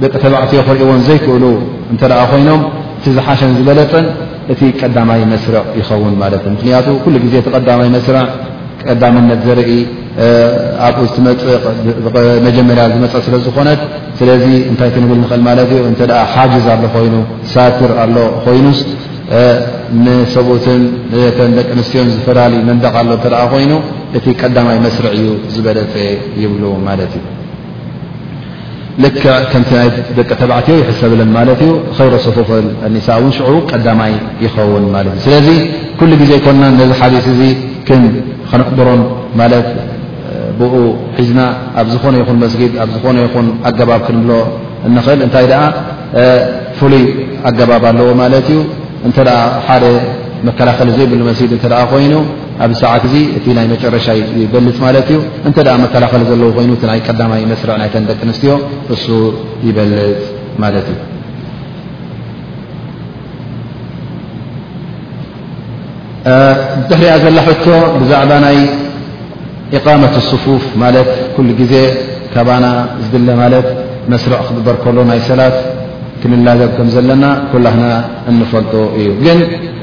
ደቂ ተባዕትዮ ክርእዎን ዘይክእሉ እንተ ኮይኖም እቲ ዝሓሸን ዝበለፀን እቲ ቀዳማይ መስርዕ ይኸውን ማለት እዩ ምክንያቱ ኩሉ ግዜ እቲ ቀዳማይ መስርዕ ቀዳምነት ዘርኢ ኣብኡ ዝትመፅእ መጀመርያ ዝመፀእ ስለ ዝኾነት ስለዚ እንታይ ክንብል ንኽእል ማለት እዩ እንተ ሓጅዝ ኣሎ ኮይኑ ሳትር ኣሎ ኮይኑስ ንሰብኡትን ተን ደቂ ኣንስትዮን ዝፈላሊ መንደቕ ኣሎ እተ ኮይኑ እቲ ቀዳማይ መስርዕ እዩ ዝበለፀ ይብሉ ማለት እዩ ልክዕ ከምቲ ናይ ደቂ ተባዕትዮ ይሕሰብለን ማለት እዩ ኸይረ ስፉፍ ኒሳ እውን ሽዑ ቀዳማይ ይኸውን ማለት እዩ ስለዚ ኩሉ ግዜ ኮና ነዚ ሓዲስ እዚ ክን ከነቕብሮን ማለት ብኡ ሒዝና ኣብ ዝኾነ ይኹን መስጊድ ኣብ ዝኾነ ይኹን ኣገባብ ክንብሎ እንኽእል እንታይ ደኣ ፍሉይ ኣገባብ ኣለዎ ማለት እዩ እንተ ሓደ መከላኸሊ ዘይብሉ መስጊድ እተ ኮይኑ ኣብዚ ሰዓት እዚ እቲ ናይ መጨረሻ ይበልፅ ማለት እዩ እንተ መከላኸሊ ዘለዎ ኮይኑ እቲ ናይ ቀዳማይ መስርዕ ናይተን ደቂ ኣንስትዮ እሱ ይበልፅ ማለት እዩ ድሕሪያ ዘላ ሕቶ ብዛዕባ ናይ ኢቃመት ስፉፍ ማለት ኩሉ ግዜ ካባና ዝድለ ማለት መስርዕ ክግበር ከሎ ናይ ሰላት ክንላገብ ከም ዘለና ኩላህና እንፈልጦ እዩ ግን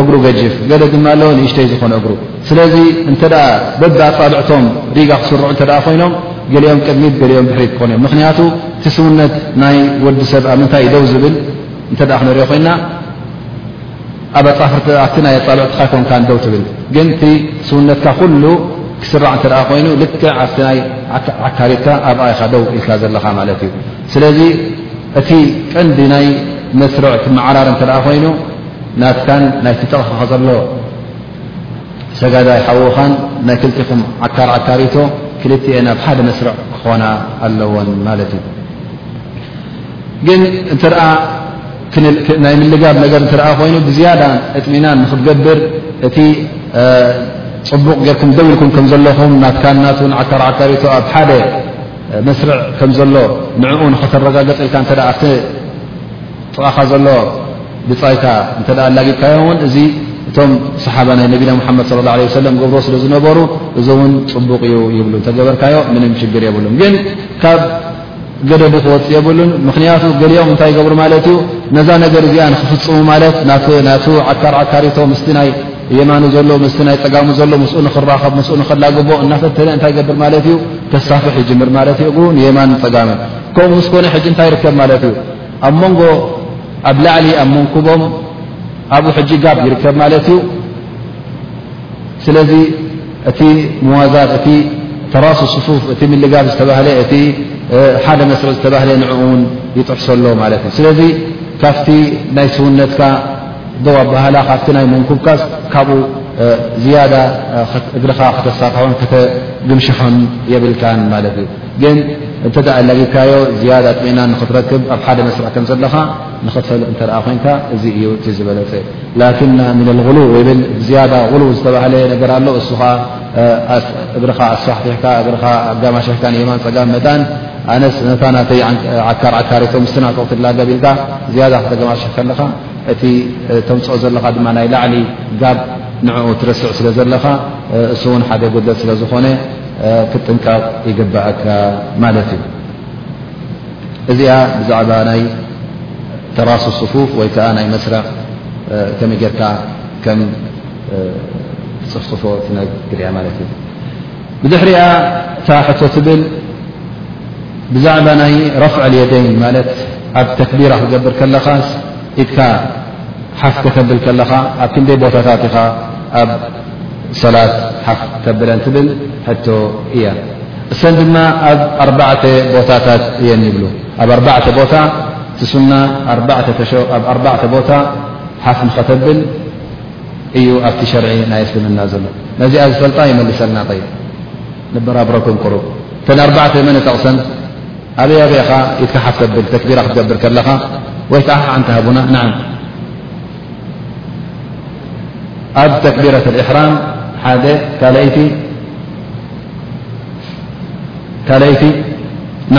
እግሩ ገጅፍ ገለ ድማ ኣለዎ ንእሽተይ ዝኾነ እግሩ ስለዚ እንተ በቢ ኣፃብዕቶም ዲጋ ክስርዑ እተ ኮይኖም ገሊኦም ቅድሚት ገሊኦም ድሕሪት ክኾኑ እዮም ምክንያቱ ትስውነት ናይ ወዲ ሰብ ኣብ ምንታይ ደው ዝብል እንተ ክንሪኦ ኮይና ኣብ ኣፃፍርቲኣብቲ ናይ ኣፃብዕትካ ኮንካ ደው ትብል ግን እቲ ስውነትካ ኩሉ ክስራዕ እተ ኮይኑ ልክዕ ኣብቲ ናይ ዓካሪትካ ኣብኣ ኢኻ ደው ኢልካ ዘለኻ ማለት እዩ ስለዚ እቲ ቀንዲ ናይ መስርዕ ክመዓራር እንተ ኮይኑ ናትካን ናይ ትጠቕኸኸ ዘሎ ሰጋዳይ ሓውኻን ናይ ክልቲኹም ዓካር ዓካሪቶ ክልቲኤን ኣብ ሓደ መስርዕ ክኾና ኣለዎን ማለት እዩ ግን እተ ናይ ምልጋብ ነገር እተ ኮይኑ ብዝያዳ እጥሚናን ንክትገብር እቲ ፅቡቕ ጌርኩም ደው ኢልኩም ከም ዘለኹም ናትካን ናትን ዓካር ዓካሪቶ ኣብ ሓደ መስርዕ ከም ዘሎ ንዕኡ ንኸተረጋገጽ ኢልካ እተ ኣብቲ ጥቓኻ ዘሎ ብጻይካ እንተ ኣላጊብካዮ እውን እዚ እቶም ሰሓባ ናይ ነቢና ሙሓመድ ስለ ላ ለ ሰለም ገብሮ ስለ ዝነበሩ እዚ እውን ፅቡቕ እዩ ይብሉ እንተገበርካዮ ምንም ሽግር የብሉን ግን ካብ ገደቡ ክወፅ የብሉን ምኽንያቱ ገሊኦም እንታይ ይገብሩ ማለት እዩ ነዛ ነገር እዚኣ ንክፍፅሙ ማለት ናቱ ዓካር ዓካሪቶ ምስቲ ናይ የማኑ ዘሎ ምስቲ ናይ ፀጋሙ ዘሎ ምስኡ ንክራኸብ ምስኡ ንክላግቦ እናፈተለ እንታይ ይገብር ማለት እዩ ከሳፍሕ ይጅምር ማለት ዩ ብ ንየማን ንፀጋምን ከምኡ ምስ ኮነ ሕጂ እንታይ ይርከብ ማለት እዩ ኣብ መንጎ ኣብ ላዕሊ ኣብ መንኩቦም ኣብኡ ሕጂ ጋብ ይርከብ ማለት እዩ ስለዚ እቲ ምዋዛን እቲ ተራሱ ስፉፍ እቲ ምልጋብ ዝተባህለ እቲ ሓደ መስርዕ ዝተባህለ ንዕኡ ውን ይጥሕሰሎ ማለት እዩ ስለዚ ካብቲ ናይ ስውነትካ ዶ ኣባህላ ካብቲ ናይ መንኩብካስ ካብኡ ዝያዳ እግርኻ ከተሳፍሖን ከተግምሽሖን የብልካን ማለት እዩ ግን እንተ ኣላጊካዮ ዝያዳ ጥዒና ንክትረክብ ኣብ ሓደ መስርዕ ከም ዘለኻ ንክትፈልጥ እንተ ኮንካ እዚ እዩ እቲ ዝበለፀ ላኪና ምን ኣልغሉ ይብል ብዝያዳ غሉ ዝተባህለ ነገር ኣሎ እሱ ኸዓ እግርኻ ኣሳሕትሕካ እግርኻ ኣጋማሽሕካ ንየማን ፀጋም መታን ኣነስ ነታ ናተይ ዓካር ዓካሪቶ ምስናጠቕ ትላገብ ኢልካ ዝያዳ ከተገማሽሕ ከለኻ እቲ ተምጽኦ ዘለኻ ድማ ናይ ላዕሊ ጋብ ንዕኡ ትረስዕ ስለ ዘለኻ እሱ እውን ሓደ ጉድለት ስለ ዝኾነ ክጥንቀቕ ይግባኣካ ማለት እዩ እዚኣ ብዛዕባ ናይ ተራሱ ስፉፍ ወይ ከዓ ናይ መስርዕ ከመይ ጌርካ ከም ትፅፍፅፎ ትነግር እያ ማለት እዩ ብድሕሪኣ እታ ሕቶ ትብል ብዛዕባ ናይ ረፍዕ ልየደይን ማለት ኣብ ተክቢራ ክትገብር ከለኻስ ኢድካ ሓፍ ከተብል ከለኻ ኣብ ክንደይ ቦታታት ኢኻ ኣብ ሰላት ሓፍ ተብለን ትብል ሕቶ እያ እሰን ድማ ኣብ ኣርባዕተ ቦታታት እየን ይብሉ ኣብ ኣርባዕተ ቦታ እቲ ሱና ኣብ ኣርባዕተ ቦታ ሓፍ ንኸተብል እዩ ኣብቲ ሸርዒ ናይ እስልምና ዘሎ ነዚኣ ዝፈልጣ ይመልሰልና ከይ ንበራብረኩም ቅሩብ እተን ኣርባዕተ መን ጠቕሰን ኣበይ ኣበኻ ይትካሓፍ ተብል ተክቢራ ክትገብር ከለኻ ወይ ከዓ ሓንቲ ሃቡና ን ኣብ ተክቢረት ሕራም ሓደ ካይቲ ካልይቲ ን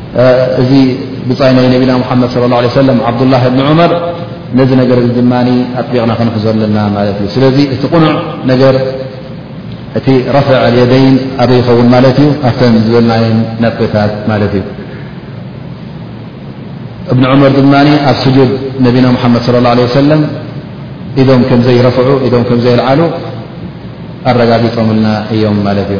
እዚ ብፃይ ናይ ነቢና ሙሓመድ صለ ه ለ ሰለም ዓብዱላ ብኒ ዑመር ነዚ ነገር እዚ ድማ ኣጥቢቕና ክንሕዞ ኣለና ማለት እዩ ስለዚ እቲ ቕኑዕ ነገር እቲ ረፍዕ ኣልየደይን ኣበይ ይኸውን ማለት እዩ ኣብተን ዝበልናየን ነጥብታት ማለት እዩ እብኒ ዑመር ድማ ኣብ ስጁድ ነቢና ሙሓመድ صለ ላه ለ ሰለም ኢዶም ከምዘይረፍዑ ኢዶም ከምዘይልዓሉ ኣረጋጊፆምልና እዮም ማለት እዩ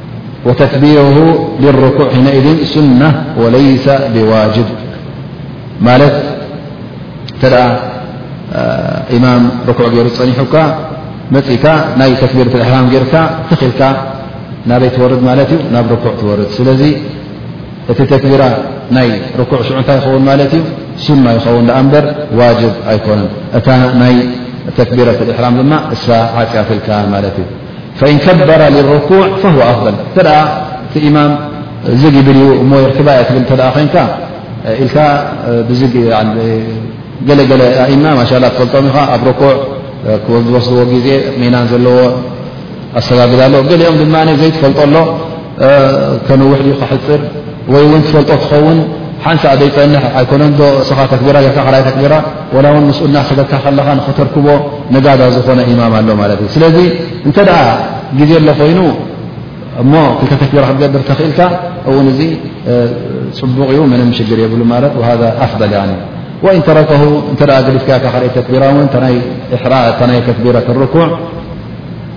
ወተክቢሩ ልርኩዕ ሒነኢድ ሱና ወለይሰ ብዋጅብ ማለት እተ ኢማም ርኩዕ ገይሩ ዝፀኒሑካ መፅእካ ናይ ተክቢር ሕራም ገርካ ተኽኢልካ ናበይ ትወርድ ማለት እዩ ናብ ርኩዕ ትወርድ ስለዚ እቲ ተክቢራ ናይ ርኩዕ ሽዑ እንታይ ይኸውን ማለት እዩ ሱና ይኸውን ኣ እምበር ዋጅብ ኣይኮነን እታ ናይ ተክቢረት ሕራም ድማ እሳ ዓፅያትልካ ማለት እዩ ፈኢን ከበረ ልርኩዕ ፈሁወ ኣፍደል እንተ እቲ ኢማም ዝግ ይብል እዩ እሞ የርክባ እየ ትብል እተ ኮይንካ ኢልካ ብዝግ ገለገለ ኣኢማ ማሻላ ትፈልጦም ኢኻ ኣብ ርኩዕ ክወዝወስዎ ግዜ ሜናን ዘለዎ ኣሰጋግዳ ኣሎ ገሊኦም ድማ ዘይትፈልጦ ኣሎ ከነውሕ ድዩ ክሕፅር ወይ እውን ትፈልጦ ትኸውን ሓንሳእ ዘይፀንሕ ኣይኮነን ዶ እስኻ ተክቢራ ጌርካ ክራይ ተክቢራ ወላ እውን ምስ እናሰገካ ከለኻ ንኽተርክቦ ነጋዳ ዝኾነ ኢማም ኣሎ ማለት እዩ ስለዚ እንተ ደኣ ግዜ ኣሎ ኮይኑ እሞ ክልተ ተክቢራ ክትገብር ተኽእልካ እውን እዚ ፅቡቕ እዩ ምንም ሽግር የብሉ ማለት ሃ ኣፍደል ወይ እንተረከ እንተ ገዲፍካካ ካልይ ተክቢራ እውን ናይ ተክቢራ ትርኩዕ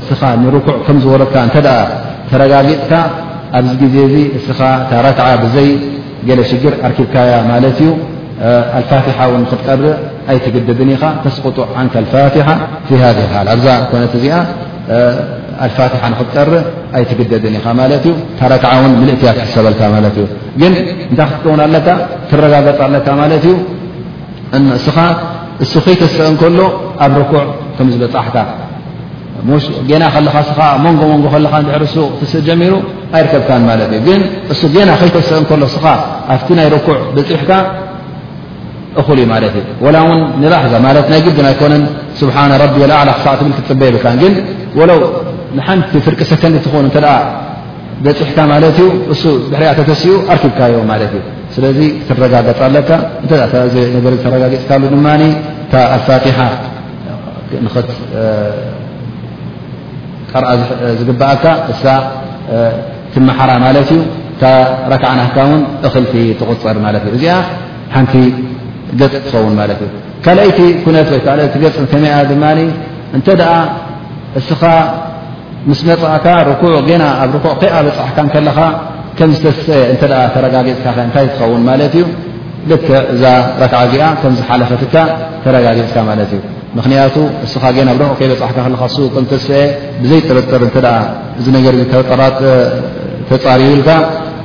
እስኻ ንርኩዕ ከም ዝወረድካ እንተ ተረጋጊፅካ ኣብዚ ግዜ እዚ እስኻ እታ ረክዓ ብዘይ ገለ ሽግር ኣርኪብካያ ማለት እዩ ኣልፋትሓ እውን ክትቀርእ ኣይትግድብን ኢኻ ተስቁጡ ዓንካ ኣልፋትሓ ፊ ሃ ሓል ኣብዛ ኮነት እዚኣ ኣልፋትሓ ንክትቀርእ ኣይትግደብን ኢኻ ማለት እዩ እታ ረክዓ እውን ምልእትያ ትሕሰበልካ ማለት እዩ ግን እንታይ ክትከውን ኣለካ ትረጋገፅ ኣለካ ማለት እዩ እሱ ከይተሰአ እንከሎ ኣብ ርኩዕ ከም ዝበፃሕካ ና ከለኻ ስኻ መንጎ መንጎ ከለኻ ንዕርሱ ክትስእ ጀሚሩ ኣይርከብካን ማለት እዩ ግን እሱ ገና ከይተሰአ እከሎ ስኻ ኣብቲ ናይ ርኩዕ ብፅሕካ እኹል እዩ ማለት እዩ ወላ እውን ንላሕዛ ማለት ናይ ግድን ኣይኮነን ስብሓና ረቢ ኣላ ክሳዕ ትብል ክትፅበ የብልካ ግን ወለው ንሓንቲ ፍርቂ ሰከንዲ ትኾን እተ በፅሕካ ማለት እዩ እሱ ድሕሪኣ ተተሲኡ ኣርኪብካዮ ማለት እዩ ስለዚ ክትረጋገፅ ኣለካ እተ ነገር ተረጋጊፅካሉ ድማ እታ ኣብ ፋትሓ ንክትቀርኣ ዝግብኣካ እሳ ትመሓራ ማለት እዩ እታ ረክዓ ናካ ውን እኽልቲ ትቁፀር ማለት እዩ እዚኣ ሓንቲ ገፅ ትኸውን ማለት እዩ ካልኣይቲ ኩነት ወይከ ገፅ ከመይኣ ድማ እንተ እስኻ ምስ መፃእካ ርኩዕ ገና ኣብ ርኩዕ ከይኣበፃሕካ ከለኻ ከም ዝተስፀ እንተ ተረጋጊፅካ ከ እንታይ ትኸውን ማለት እዩ ልክዕ እዛ ረክዓ እዚኣ ከም ዝሓለፈትካ ተረጋጊፅካ ማለት እዩ ምክንያቱ እስኻ ገና ኣብ ርዑቕ ከይበፃሕካ ከለካ ሱ ከም ተስአ ብዘይ ጥርጥር እተ እዚ ነገር ተፃርዩልካ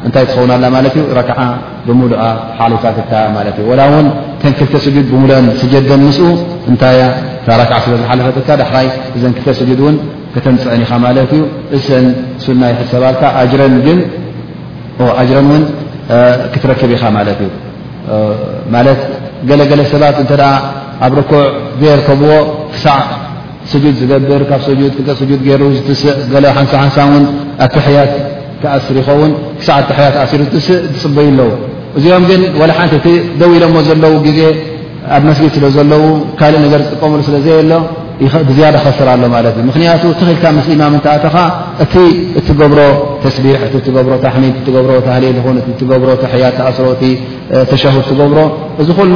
እንታይ ትኸውን ኣላ ማለት እዩ ረክዓ ብሙሉኣ ሓሊፋትካ ማለት እዩ ወላ እውን ተን ክልተ ስጁድ ብሙሉአን ስጀደን ምስኡ እንታይያ እታ ራክዓ ስለ ዝሓለፈትካ ዳሕራይ እዘን ክልተ ስጁድ እውን ከተምፅዐን ኢኻ ማለት እዩ እሰን ሱና ይሕሰባልካ ኣጅረን ግን ኣጅረን እውን ክትረክብ ኢኻ ማለት እዩ ማለት ገለገለ ሰባት እንተ ኣብ ርኩዕ ዘየርከብዎ ክሳዕ ስጁድ ዝገብር ካብ ሰጁድ ክልተ ስጁድ ገይሩ ዝትስእ ገለ ሓንሳ ሓንሳ ውን ኣተሕያት ክኣስር ይኸውን ክሳዕ ኣተሕያት ኣሲሩ ዝትስእ ዝፅበዩ ኣለዉ እዚኦም ግን ዋላ ሓንቲ እቲ ደው ኢሎሞ ዘለዉ ግዜ ኣብ መስጊድ ስለ ዘለዉ ካልእ ነገር ዝጥቀምሉ ስለ ዘየሎ ብዝያዳ ከስር ኣሎ ማለት እዩ ምክንያቱ ተኽኢልካ ምስ ኢማም እንተኣተኻ እቲ እትገብሮ ተስቢሕ እቲ እትገብሮ ታሕሚድ እትገብሮ ታህሊል ኹን እትገብሮ ተሕያት ተኣስሮ እቲ ተሸሁድ ትገብሮ እዚ ኩሉ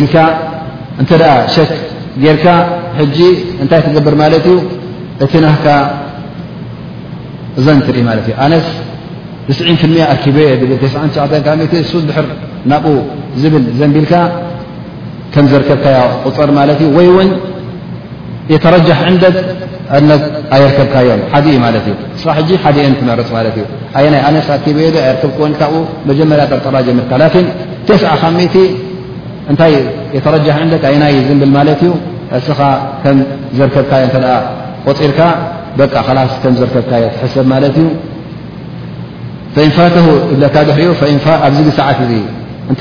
ኢልካ እንተ ሸክ ጌርካ ሕጂ እንታይ ትገብር ማለት እዩ እቲ ናህካ እዘን ትርኢ ማለት እዩ ኣነስ ትስዒን ፍልሚያ ኣርኪበየ ብል ተ ሱ ድሕር ናብኡ ዝብል ዘንቢልካ ከም ዘርከብካያ ቁፅር ማለት እዩ ወይ ውን የተረጃሕ ዕንደት ዕድነት ኣየርከብካዮን ሓ እዩ ማለት እዩ ስኻ ሕጂ ሓደ እየን ትመርፅ ማለት እዩ ኣየናይ ኣነስ ኣኪበዮ ዶ ኣይርከብክዎን ካብኡ መጀመርያ ጠርጠራ ጀምርካ ላኪን ተስ ካብ ሚእቲ እንታይ የተረጃሕ ዕንደት ኣየናይ ዝንብል ማለት እዩ እስኻ ከም ዘርከብካዮ እተ ቆፂርካ በቃ ከላስ ከም ዘርከብካዮ ትሕሰብ ማለት እዩ ፈኢን ፋተሁ ይብለካ ድሕሪኡ ፈኢን ኣብዚ ግሰዓት እዚ እንተ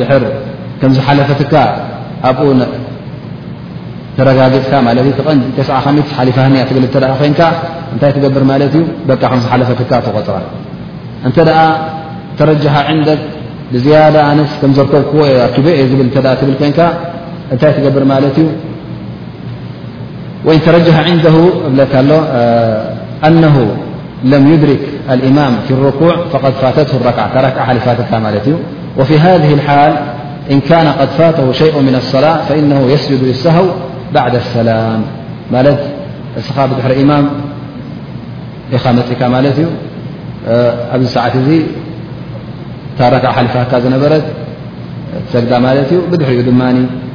ድሕር ከም ዝሓለፈትካ ኣብኡ ተረጋጊፅካ ማለት እዩ ቐንዲ ተስዓ ከሚት ሓሊፋኒ እያ ትብል እተ ኮይንካ እንታይ ትገብር ማለት እዩ በቃ ከም ዝሓለፈትካ ተቆፅራ እንተ ደኣ ተረጃሓ ዕንደግ ብዝያዳ ኣነስ ከም ዘርከብክዎ የ ኣኪበ እየ ዝብል እተ ትብል ኮይንካ እንታይ ትገብር ማለት እዩ ወይ ተረጃሓ ዕንደሁ እብለካ ኣሎ ኣነሁ لم يدرك الإمام في الركوع فقد فاتته الركعةركعلك مالتي وفي هذه الحال إن كان قد فاته شيء من الصلاة فإنه يسجد للسهو بعد السلام مالت ابدر إمام امتك مالتي أبدسعتي ركعلنبرت سد مالتي بدحر دمان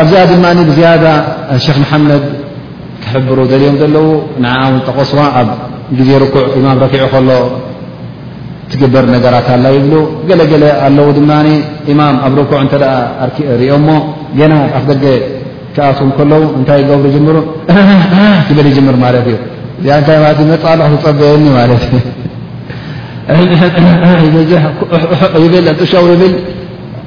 ኣብዚኣ ድማ ብዝያዳ ሸክ መሓመድ ክሕብሩ ደልዮም ዘለዉ ንዓ ውን ጠቐስዋ ኣብ ግዜ ርኩዕ ኢማም ረኪዑ ከሎ ትግበር ነገራት ኣላ ይብሉ ገለገለ ኣለዉ ድማ ኢማም ኣብ ርኩዕ እተ ሪኦሞ ገና ኣፍ ደገ ክኣት ከለዉ እንታይ ይገብሩ ጅምሩ ክብል ይጅምር ማለት እዩ እዚኣ ንታይ ማለት ዩ መፃልሕ ዝፀበየኒ ማለት እዩበዝሕ ይብል ጥሻው ይብል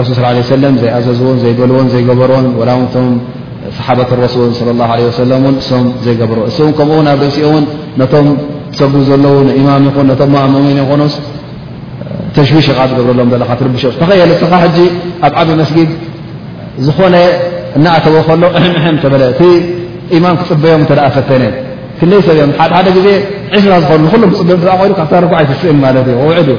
ረሱል ስላ ለ ሰለም ዘይኣዘዝዎን ዘይበልዎን ዘይገበርዎን ወላ ውን እቶም ሰሓበት ረሱል ስለ ላ ለ ወሰለም ውን እሶም ዘይገብርዎ እሱ ውን ከምኡውን ኣብ ርእሲኦ እውን ነቶም ሰጉ ዘለዉ ንእማም ይኹን ነቶም ማእመሚን ይኹኑስ ተሽዊሽ ኻ ትገብረሎም ዘለካ ትርብሾ ዝተኸየ ንስኻ ሕጂ ኣብ ዓብ መስጊድ ዝኾነ እናእተወ ከሎ እሕምሕም ተበለ እቲ እማም ክፅበዮም እተ ፈተነ ክለይ ሰብ እዮም ሓደሓደ ግዜ ዕስራ ዝኾኑ ንኩሎም ክፅበዮም ኮይኑ ካብታ ርኩዓ ኣይትስእን ማለት እዩ ውዕድ እዩ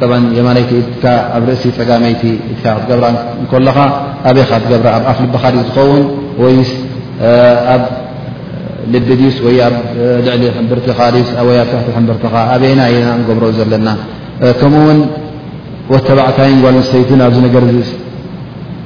ጠባን የማነይቲ ኢድካ ኣብ ርእሲ ፀጋመይቲ ኢድካ ክትገብራ እንከለኻ ኣበይካ ትገብራ ኣብ ኣፍ ልብኻ ድዩ ዝኸውን ወይስ ኣብ ልቢ ድዩስ ወይ ኣብ ልዕሊ ሕምብርትኻ ድዩስ ወይ ኣብ ትሕቲ ሕምብርትኻ ኣበይና ኢና እንገብሮ ዘለና ከምኡ እውን ወተባዕታይን ጓል ኣንስተይትን ኣብዚ ነገር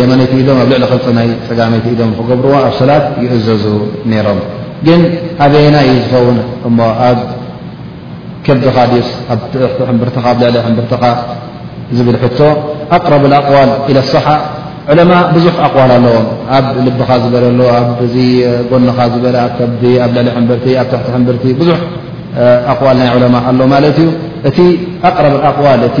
የመነይቲ ኢዶም ኣብ ልዕሊ ክልፂ ናይ ፀጋመይቲ ኢዶም ክገብርዎ ኣብ ሰላት ይእዘዙ ነይሮም ግን ኣበየና እዩ ዝኸውን እሞ ኣብ ከብድኻ ድዩስ ኣብ ትእሕቲ ሕምብርትኻ ኣብ ልዕሊ ሕምብርትኻ ዝብል ሕቶ ኣቅረብ ኣቅዋል ኢለ ሰሓ ዕለማ ብዙሕ ኣቅዋል ኣለዎም ኣብ ልብኻ ዝበለ ኣሎ ኣዚ ጎንኻ ዝበለ ኣብ ከብዲ ኣብ ልዕሊ ሕምብርቲ ኣብ ትሕቲ ሕምብርቲ ብዙሕ ኣቅዋል ናይ ዕለማ ኣሎ ማለት እዩ እቲ ኣቅረብ ኣቅዋል እቲ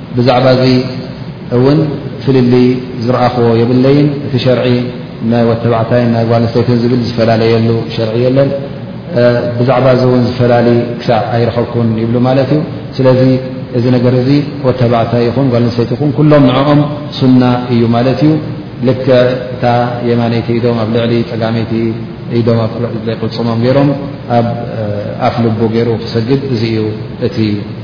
ብዛዕባ እዚ እውን ፍልልይ ዝረኣኹዎ የብለይን። እቲ ሸርዒ ናይ ወድ ተባዕታይን ናይ ጓል ኣንስተይትን ዝብል ዝፈላለየሉ ሸርዒ የለን። ብዛዕባ እዚ እውን ዝፈላሊ ክሳዕ ኣይረኸብኩን ይብሉ ማለት እዩ። ስለዚ እዚ ነገር እዚ ወድ ተባዕታይ ይኹን ጓል ኣንስተይቲ ይኹን ኩሎም ንዕኦም ሱና እዩ ማለት እዩ። ልክዕ እታ የማነይቲ ኢዶም ኣብ ልዕሊ ፀጋመይቲ ኢዶም ኣብ ቅልፅሞም ገይሮም ኣብ ኣፍ ልቡ ገይሩ ክሰግድ እዚ እዩ እቲ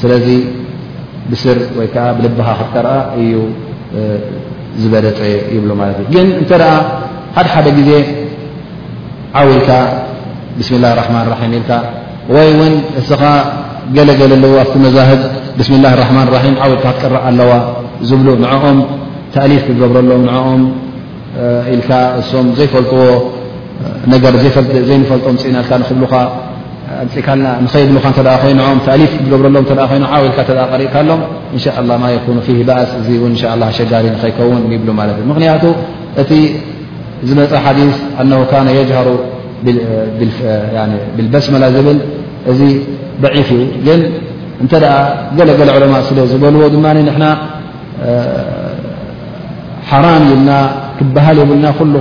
ስለዚ ብስር ወይ ከዓ ብልብኻ ክትቀርኣ እዩ ዝበለፀ ይብሉ ማለት እዩ ግን እንተ ሓደ ሓደ ግዜ ዓው ኢልካ ብስሚ ላ ራሕማን ራሒም ኢልካ ወይ እውን እስኻ ገለገለ ኣለዉ ኣብቲ መዛህብ ብስሚ ላ ራሕማን ራሒም ዓው ኢልካ ክትቀረእ ኣለዋ ዝብሉ ንኦም ተእሊፍ ክገብረሎም ንኦም ኢልካ እሶም ዘይፈልጥዎ ነገር ዘይንፈልጦ ምፅእና ልካ ንክብሉካ ኣምፅእካልና ንኸይብሉካ እተ ኮይንዖም ታእሊፍ ዝገብረሎም እ ኮይኑ ዓው ኢልካ ተ ቀሪእካሎም እንሻ ላ ማ የኩኑ ፊ ባእስ እዚ እውን እን ላ ኣሸጋሪ ንኸይከውን ይብሉ ማለት እዩ ምክንያቱ እቲ ዝመፀ ሓዲስ ኣነ ካነ የጅሃሩ ብልበስመላ ዝብል እዚ ደዒፍ እዩ ግን እንተ ገለገለ ዕለማ ስለ ዝበልዎ ድማ ንሕና ሓራም ኢልና ክበሃል የብልና ኩሉ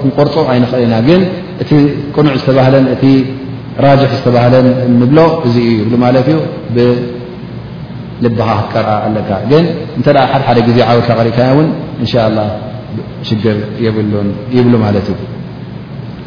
ክንቆርፆ ኣይንኽእል ኢና ግን እቲ ቅኑዕ ዝተባህለን እቲ ራጅሕ ዝተባህለን ንብሎ እዚ እዩ ይብሉ ማለት እዩ ብልብኻ ክትቀርኣ ኣለካ ግን እንተ ሓድ ሓደ ግዜ ዓውልካ ቀሪእካዮ እውን እንሻ ላ ሽግር የብሉን ይብሉ ማለት እዩ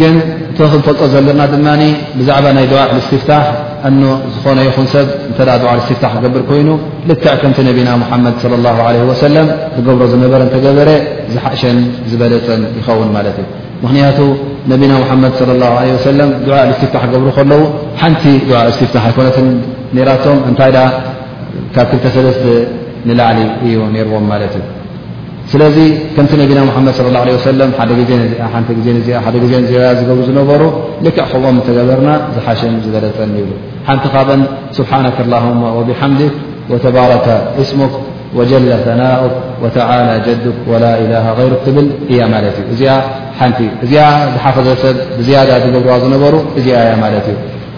ግን እቲ ክንፈልጦ ዘለና ድማ ብዛዕባ ናይ ድዓ እስትፍታሕ እ ዝኾነ ይኹን ሰብ እተ ድዓ እስትፍታሕ ክገብር ኮይኑ ልክዕ ከምቲ ነቢና ሙሓመድ ለ ላ ለ ወሰለም ዝገብሮ ዝነበረ እተገበረ ዝሓእሸን ዝበለፀን ይኸውን ማለት እዩ ምኽንያቱ ነቢና ሙሓመድ ለ ላ ለ ወሰለም ድዓ እስትፍታሕ ክገብሩ ከለዉ ሓንቲ ድዓ እስትፍታሕ ኣይኮነትን ራቶም እንታይ ካብ ክልተሰለስተ ንላዕሊ እዩ ነርዎም ማለት እዩ ስለዚ ከምቲ ነቢና ሙሓመድ ለ ላ ወሰለም ሓደ ግዜ ነዚኣ ሓንቲ ግዜ ነዚኣ ሓደ ግዜ ነዚኣ ዝገብሩ ዝነበሩ ልክዕ ከምኦም እተገበርና ዝሓሽን ዝበለፀን ይብሉ ሓንቲ ካብን ስብሓናክ ላሁማ ወብሓምድክ ወተባረከ እስሙክ ወጀለ ተናኡክ ወተላ ጀዱክ ወላ ኢላ ይሩ ትብል እያ ማለት እዩ እዚኣ ሓንቲ እዚኣ ዝሓፈዘ ሰብ ብዝያዳ ዝገብርዋ ዝነበሩ እዚኣ እያ ማለት እዩ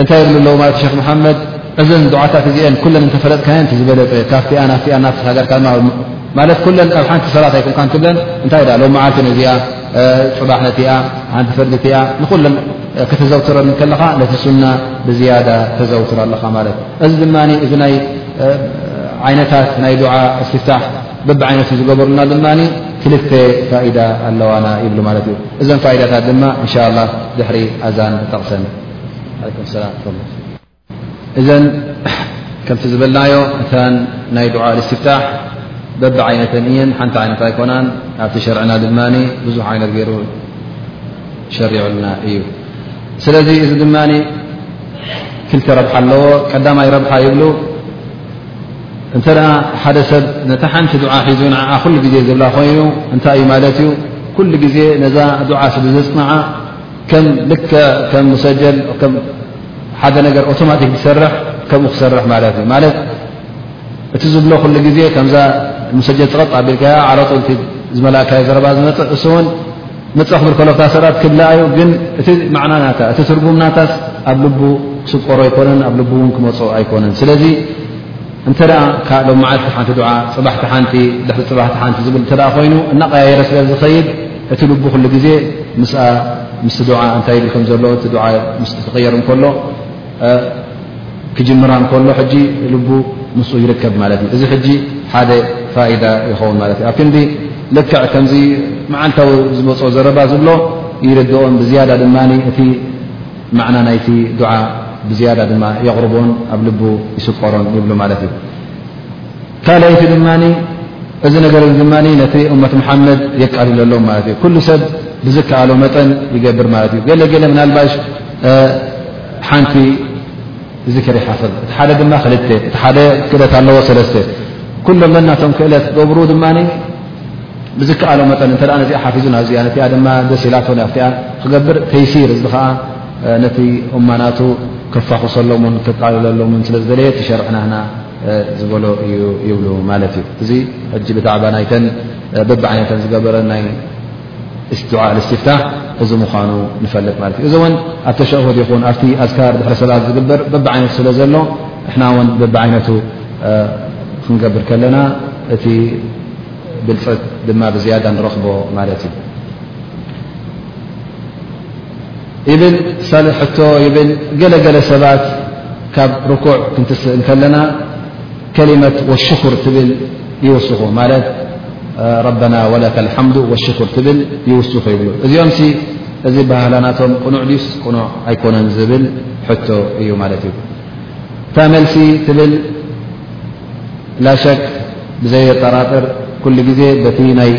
እንታይ ይብሉ ኣለዉ ማለት ክ መሓመድ እዘን ዱዓታት እዚአን ኩለን እንተፈለጥካየን ዝበለፀ ካብቲኣ ናፍቲኣ ናተሳገርካ ድማ ማለት ኩለን ኣብ ሓንቲ ሰላት ኣይኩልካ ትብለን እንታይ ሎ መዓልቲ ነዚኣ ፅባሕ ነቲኣ ሓንቲ ፍርዲ እቲኣ ንኩለን ከተዘውትረን ከለኻ ነቲ ሱና ብዝያዳ ተዘውትር ኣለኻ ማለት እዚ ድማ እዚ ናይ ዓይነታት ናይ ዱዓ እስትፍታሕ በብዓይነቱ ዝገበሩና ድማ ክልተ ፋኢዳ ኣለዋና ይብሉ ማለት እዩ እዘን ፋኢዳታት ድማ እንሻ ላ ድሕሪ ኣዛን ክጠቕሰን ኩም ሰላ እዘን ከምቲ ዝበልናዮ እታን ናይ ድዓ እስትፍታሕ በቢ ዓይነተን እየን ሓንቲ ዓይነት ኣይኮናን ኣብቲ ሸርዕና ድማ ብዙሕ ዓይነት ገይሩ ሸሪዑልና እዩ ስለዚ እዚ ድማ ክልተ ረብሓ ኣለዎ ቀዳማይ ረብሓ ይብሉ እንተ ሓደ ሰብ ነታ ሓንቲ ዱዓ ሒዙ ንዓኣ ኩሉ ግዜ ዝብላ ኮይኑ እንታይ እዩ ማለት እዩ ኩሉ ግዜ ነዛ ዱዓ ስለ ዘፅንዓ ከም ልከ ከም ሙሰጀል ከም ሓደ ነገር ኦቶማቲክ ዝሰርሕ ከምኡ ክሰርሕ ማለት እዩ ማለት እቲ ዝብሎ ኩሉ ግዜ ከምዛ ሙሰጀል ፅቐጥ ኣቢልካያ ዓለጡልቲ ዝመላእካዮ ዘረባ ዝመፅእ እሱ እውን መጽ ክብል ከሎ ታ ሰራት ክብላ እዩ ግን እቲ ማዕና ናታ እቲ ትርጉም ናታስ ኣብ ልቡ ክስቆሮ ኣይኮነን ኣብ ልቡ እውን ክመጽኦ ኣይኮነን ስለዚ እንተ ካብ ሎም መዓልቲ ሓንቲ ድዓ ፅባሕቲ ሓንቲ ድሕሪ ፅባሕቲ ሓንቲ ዝብል እተ ኮይኑ እናቀያየረ ስለ ዝኸይድ እቲ ልቡ ኩሉ ግዜ ምስ ምስ ድዓ እንታይ ይብል ከም ዘሎ እቲ ዓ ምስ ክቅየር እንከሎ ክጅምራ እንከሎ ሕጂ ልቡ ምስኡ ይርከብ ማለት እዩ። እዚ ሕጂ ሓደ ፋይዳ ይኸውን ማለት እዩ። ኣብ ክንዲ ልክዕ ከምዚ መዓልታዊ ዝመፅኦ ዘረባ ዝብሎ ይርድኦን ብዝያዳ ድማ እቲ ማዕና ናይቲ ዱዓ ብዝያዳ ድማ የቕርቦን ኣብ ልቡ ይስቆሮን ይብሉ ማለት እዩ። ካልኣይቲ ድማ እዚ ነገር ድማ ነቲ እመት መሓመድ የቃልለሎም ማለት እዩ ኩሉ ሰብ ብዝከኣሎ መጠን ይገብር ማለት እዩ ገለ ገለ ምናልባሽ ሓንቲ ዚክር ይሓፍል እቲ ሓደ ድማ ክል እቲ ሓደ ክእለት ኣለዎ ሰለስተ ኩሎም ነናቶም ክእለት ገብሩ ድማ ብዝከኣሎ መጠን እተ ነዚኣ ሓፊዙ ናብዚኣ ነቲኣ ድማ ደስ ኢላቶ ናብቲኣ ክገብር ተይሲር እዚ ከዓ ነቲ እማናቱ ከፋኹሰሎምን ክቃልለሎምን ስለ ዝደለየ እቲ ሸርዕናና ዝበሎ እዩ ይብሉ ማለት እዩ እዚ ሕጂ ብዛዕባ ናይተን ብብዓይነተን ዝገበረን ናይ ዱዓ እስትፍታሕ እዚ ምዃኑ ንፈልጥ ማለት እዩ። እዚ እውን ኣብ ተሸሁድ ይኹን ኣብቲ ኣዝካር ድሕሪ ሰላት ዝግበር በቢ ዓይነቱ ስለ ዘሎ ንሕና እውን በቢ ዓይነቱ ክንገብር ከለና እቲ ብልፅት ድማ ብዝያዳ ንረኽቦ ማለት እዩ። ይብል ሳሊ ሕቶ ይብል ገለገለ ሰባት ካብ ርኩዕ ክንትስእ ከለና ከሊመት ወሽኩር ትብል ይውስኹ ማለት ረበና ወለከ ሓምዱ ወሽኩር ትብል ይውስኹ ይብሉ እዚኦም ሲ እዚ ባህላ ናቶም ቅኑዕ ዲስ ቅኑዕ ኣይኮነን ዝብል ሕቶ እዩ ማለት እዩ እታ መልሲ ትብል ላሸክ ብዘየጠራጥር ኩሉ ግዜ በቲ ናይ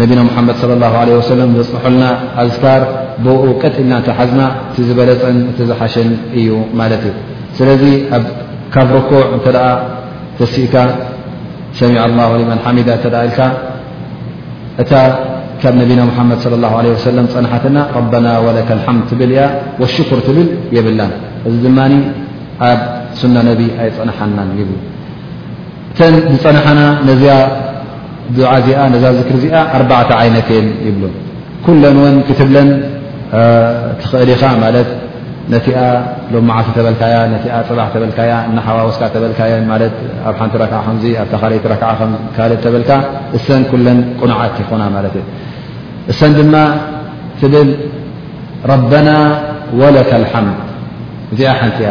ነቢና ሙሓመድ صለ ላه ለ ወሰለም ዘፅንሑልና ኣዝካር ብኡ ቀጢልና ተሓዝና እቲ ዝበለፀን እቲ ዝሓሸን እዩ ማለት እዩ ስለዚ ካብ ርኩዕ እንተ ተሲእካ ሰሚዐ ላሁ ሊመን ሓሚዳ እተ ኢልካ እታ ካብ ነቢና ሙሓመድ صለ ላሁ ለ ወሰለም ፀናሓትና ረበና ወለከ ልሓምድ ትብል እያ ወሽኩር ትብል የብላን እዚ ድማ ኣብ ሱና ነቢ ኣይፀናሓናን ይብሉ እተን ዝፀናሓና ነዚኣ ዱዓ እዚኣ ነዛ ዝክሪ እዚኣ ኣርባዕተ ዓይነት እየን ይብሉ ኩለን እውን ክትብለን ትኽእል ኢኻ ማለት ነቲኣ ሎም መዓልቲ ተበልካያ ነቲኣ ፅባሕ ተበልካያ እናሓዋወስካ ተበልካየ ማለት ኣብ ሓንቲ ረክዓ ከምዚ ኣብታ ካልይቲ ረክዓ ካልእ ተበልካ እሰን ኩለን ቁኑዓት ይኾና ማለት እዩ እሰን ድማ ትብል ረበና ወለካ ልሓምድ እዚኣ ሓንቲ እያ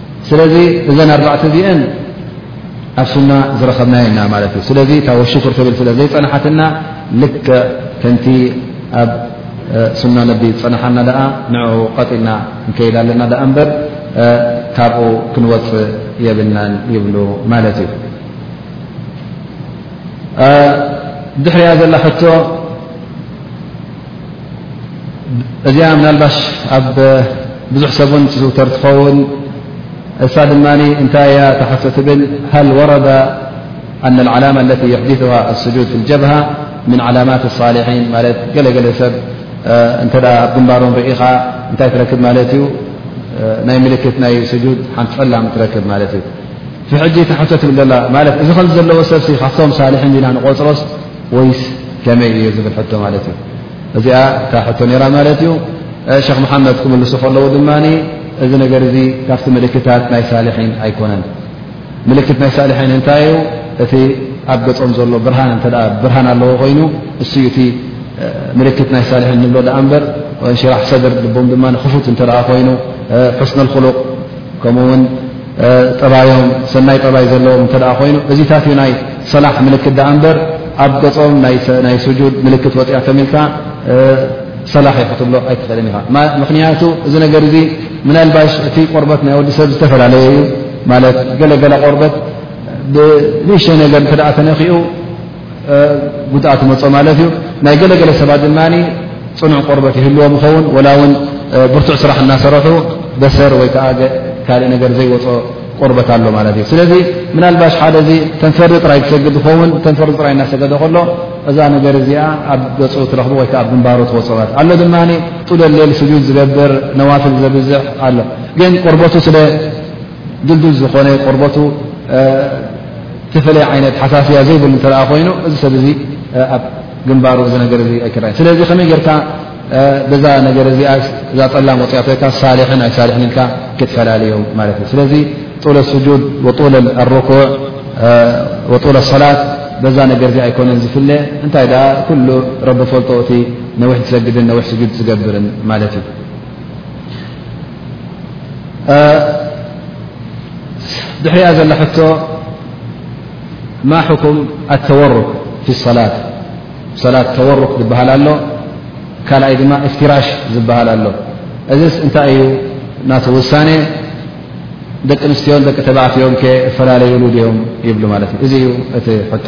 ስለዚ እዘን ኣርባዕተ እዚአን ኣብ ሱና ዝረኸብናየ ኢና ማለት እዩ ስለዚ እታ ወሽኩር ትብል ስለ ዘይፀናሓትና ልክዕ ከምቲ ኣብ ሱና ነቢ ዝፀናሓና ደኣ ንዕኡ ቐጢልና ንከይድ ኣለና ደኣ እምበር ካብኡ ክንወፅእ የብልናን ይብሉ ማለት እዩ ድሕሪያ ዘላ ሕቶ እዚኣ ምናልባሽ ኣብ ብዙሕ ሰብን ትዝውተር ትኸውን እሳ ድማ እንታይ እያ ተሓቶ ትብል ሃል ወረዳ ኣነ ዓላማ ለቲ የሕዲثዋ ኣስጁድ ፍ ጀብሃ ምን ዓላማት ሳልሒን ማለት ገለገለ ሰብ እንተ ኣብ ግንባሮም ርኢኻ እንታይ ትረክብ ማለት እዩ ናይ ምልክት ናይ ስጁድ ሓንቲ ጸላም ትረክብ ማለት እዩ ፍሕጂ ተሓቶ ትብል ዘላ ማለት እዚ ከምዚ ዘለዎ ሰብሲ ካብቶም ሳልሒን ኢና ንቆፅሮስ ወይስ ከመይ እየ ዝብል ሕቶ ማለት እዩ እዚኣ እታ ሕቶ ነራ ማለት እዩ ሸክ መሓመድ ክምልሱ ከለዉ ድማ እዚ ነገር እዚ ካብቲ ምልክታት ናይ ሳልሒን ኣይኮነን ምልክት ናይ ሳልሒን እንታይ እዩ እቲ ኣብ ገፆም ዘሎ ብርሃን እተ ብርሃን ኣለዎ ኮይኑ እሱ እቲ ምልክት ናይ ሳልሒን ንብሎ ዳኣ እምበር ሽራሕ ሰድር ልቦም ድማ ክፉት እተ ኮይኑ ሕስነልክሉቅ ከምኡውን ጠባዮም ሰናይ ጠባይ ዘለዎም እተ ኮይኑ እዚታት እዩ ናይ ሰላሕ ምልክት ዳኣ እምበር ኣብ ገፆም ናይ ስጁድ ምልክት ወፅያ ተሚልካ ሰላሕ ዩ ክትብሎ ኣይትኽእልን ኢኻ ምክንያቱ እዚ ነገር እዚ ምናልባሽ እቲ ቆርበት ናይ ወዲ ሰብ ዝተፈላለየ እዩ ማለት ገለገለ ቆርበት ብንእሽተይ ነገር እተ ተነኪኡ ጉድኣት መፆ ማለት እዩ ናይ ገለገለ ሰባት ድማ ፅኑዕ ቆርበት ይህልዎም ይኸውን ወላ እውን ብርቱዕ ስራሕ እናሰረሑ በሰር ወይ ከዓ ካልእ ነገር ዘይወፆ ቆርበት ኣሎ ማለት እዩ ስለዚ ምናልባሽ ሓደ እዚ ተንፈሪ ጥራይ ዝሰግድ ዝኸውን ተንፈሪ ጥራይ እናሰገደ ከሎ እዛ ነገር እዚኣ ኣብ ገፁ ትረኽቡ ወይከዓ ኣብ ግንባሩ ትወፅ ለት ኣሎ ድማ ጡለሌል ስጁድ ዝገብር ነዋፍል ዘብዝሕ ኣሎ ግን ቆርበቱ ስለ ድልዱል ዝኾነ ቆርበቱ ተፈለየ ዓይነት ሓሳስያ ዘይብሉ እተ ኮይኑ እዚ ሰብ ዚ ኣብ ግንባሩ እዚ ነገር እ ኣይክረን ስለዚ ከመይ ጌርካ በዛ ነገር እዚኣ እዛ ጠላም ወፅኣተካ ሳልሕን ኣይ ሳልሕን ኢልካ ክትፈላለዩ ማለት እዩ ስለዚ ጡለ ስጁድ ወጡለ ኣረኩዕ ወጡለ ኣሰላት በዛ ነገር እዚ ኣይኮነን ዝፍለ እንታይ ደኣ ኩሉ ረቢ ፈልጦ እቲ ነዊሕ ትሰግድን ነዊሕ ስጁድ ዝገብርን ማለት እዩ ድሕሪኣ ዘላ ሕቶ ማ ሕኩም ኣተወሩክ ፊ ሰላት ሰላት ተወሩክ ዝበሃል ኣሎ ካልኣይ ድማ እፍትራሽ ዝበሃል ኣሎ እዚስ እንታይ እዩ ናተ ውሳነ ደቂ ኣንስትዮን ደቂ ተባዕትዮም ከ እፈላለዩሉ ድዮም ይብሉ ማለት እዩ እዚ እዩ እቲ ሕቶ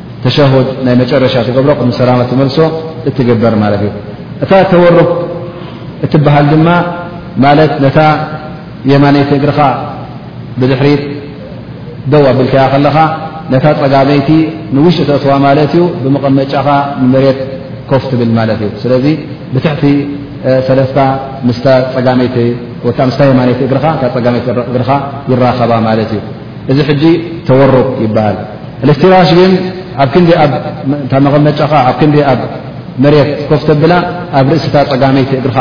ተሸሁድ ናይ መጨረሻ ትገብሮ ቅድሚ ሰላማ ትመልሶ እትግበር ማለት እዩ እታ ተወርክ እትበሃል ድማ ማለት ነታ የማነይቲ እግርኻ ብድሕሪት ደው ኣቢልካያ ከለኻ ነታ ፀጋመይቲ ንውሽጢ ተእትዋ ማለት እዩ ብመቐመጫኻ ንመሬት ኮፍ ትብል ማለት እዩ ስለዚ ብትሕቲ ሰለስታ ምስ ፀጋመይቲ ወ ምስ የማነይቲ እግርኻ እታ ፀጋመይቲ እግርኻ ይራኸባ ማለት እዩ እዚ ሕጂ ተወሩብ ይበሃል። እልፍትራሽ ግን ኣብ ክንዲ ኣብ እታ መቐመጫኻ ኣብ ክንዲ ኣብ መሬት ኮፍ ተብላ ኣብ ርእሲታ ጸጋመይቲ እግርኻ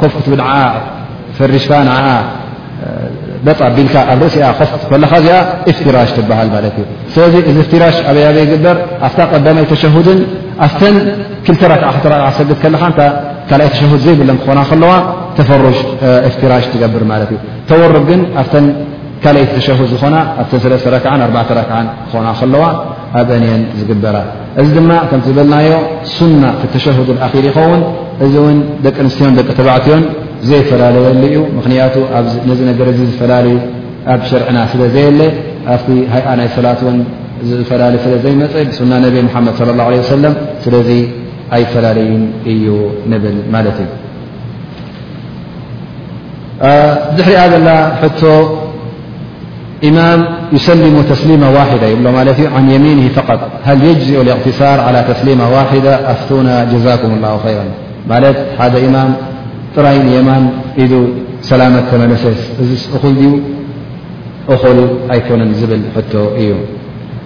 ኮፍ ክትብል ንዓኣ ፈሪሽካ ንዓኣ በጥ ኣቢልካ ኣብ ርእሲኣ ኮፍ ክትከለኻ እዚኣ እፍትራሽ ትበሃል ማለት እዩ። ስለዚ እዚ እፍትራሽ ኣበይ ኣበይ ይግበር ኣብታ ቀዳማይ ተሸሁድን ኣብተን ክልተ ራክዓ ክልተ ራክዓ ክትሰግድ ከለኻ እታ ካልኣይ ተሸሁድ ዘይብለን ክኾና ከለዋ ተፈሩሽ እፍትራሽ ትገብር ማለት እዩ። ተወሩብ ግን ኣብተን ካልኣይቲ ተሸሁድ ዝኾና ኣብተን ሰለስተ ረክዓን ኣርባዕተ ረክዓን ክኾና ከለዋ ኣብአን እየን ዝግበራ እዚ ድማ ከም ዝበልናዮ ሱና ተሸሁድ ኣኪር ይኸውን እዚ እውን ደቂ ኣንስትዮን ደቂ ተባዕትዮን ዘይፈላለየሉ እዩ ምክንያቱ ነዚ ነገር እዚ ዝፈላለዩ ኣብ ሸርዕና ስለ ዘየለ ኣብቲ ሃይኣ ናይ ሰላት እውን ዝፈላለ ስለ ዘይመፀ ብሱና ነቢ ሙሓመድ ለ ላ ለ ሰለም ስለዚ ኣይፈላለዩን እዩ ንብል ማለት እዩ دحر ل ته إمام يسلم تسليمة واحدة يبل عن يمينه فقط هل يجزئ الاقتصار على تسليمة واحدة أفتونا جزاكم الله خيرا ملت هذ امام ترين يمان ذ سلامة تملسس أل أخل أيكن بل ت ي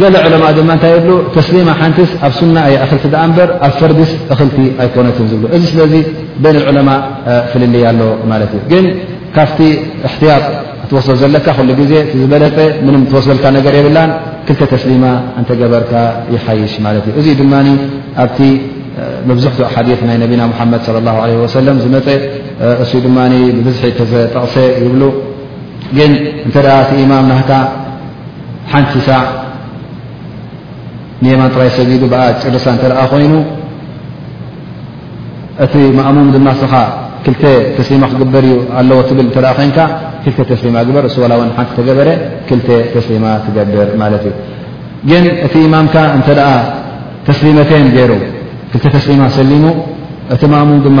ገለ ዑለማء ድማ እንታይ ይብሉ ተስሊማ ሓንቲስ ኣብ ሱና እያ እኽልቲ ደኣ እምበር ኣብ ፈርዲስ እኽልቲ ኣይኮነትን ዝብሉ እዚ ስለዚ በይን ዑለማء ፍልልያ ኣሎ ማለት እዩ ግን ካብቲ እሕትያጥ ክትወስዶ ዘለካ ኩሉ ግዜ ዝበለፀ ምንም ትወስደልካ ነገር የብላን ክልተ ተስሊማ እንተገበርካ ይሓይሽ ማለት እዩ እዚ ድማ ኣብቲ መብዝሕቱ ሓዲث ናይ ነቢና ሙሓመድ صለ ላه ለ ወሰለም ዝመፀ እሱ ድማ ብብዝሒ ተዘጠቕሰ ይብሉ ግን እንተ እቲ ኢማም ናህካ ሓንቲ ሳዕ ንየማን ጥራይ ሰጊዱ ብኣ ጭርሳ እንተ ኮይኑ እቲ ማእሙም ድማ ስኻ ክልተ ተስሊማ ክግበር እዩ ኣለዎ ትብል እተ ኮንካ ክልተ ተስሊማ ግበር እሱ ዋላ ውን ሓንቲ ተገበረ ክልተ ተስሊማ ትገብር ማለት እዩ ግን እቲ ኢማምካ እንተ ተስሊመተን ገይሩ ክልተ ተስሊማ ሰሊሙ እቲ ማእሙም ድማ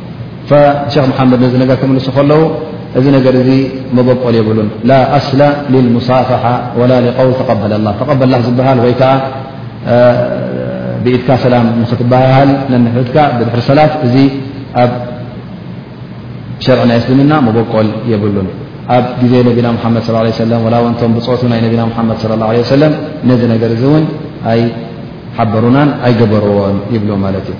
ሸክ መሓመድ ነዚ ነገር ክምልሱ ከለዉ እዚ ነገር እዚ መበቆል የብሉን ላ ኣስላ ልሙሳፋሓ ወላ ሊቀውል ተቀበል ላ ተቀበል ላ ዝበሃል ወይ ከዓ ብኢድካ ሰላም ንክትበሃሃል ነንሕትካ ብድሕሪ ሰላት እዚ ኣብ ሸርዒ ናይ እስልምና መበቆል የብሉን ኣብ ግዜ ነቢና ሓመድ ص ه ሰለ ላ ወንቶም ብፆቱ ናይ ነቢና ሓመድ ص ه ه ሰለም ነዚ ነገር እዚ እውን ኣይሓበሩናን ኣይገበርዎን ይብሉ ማለት እዩ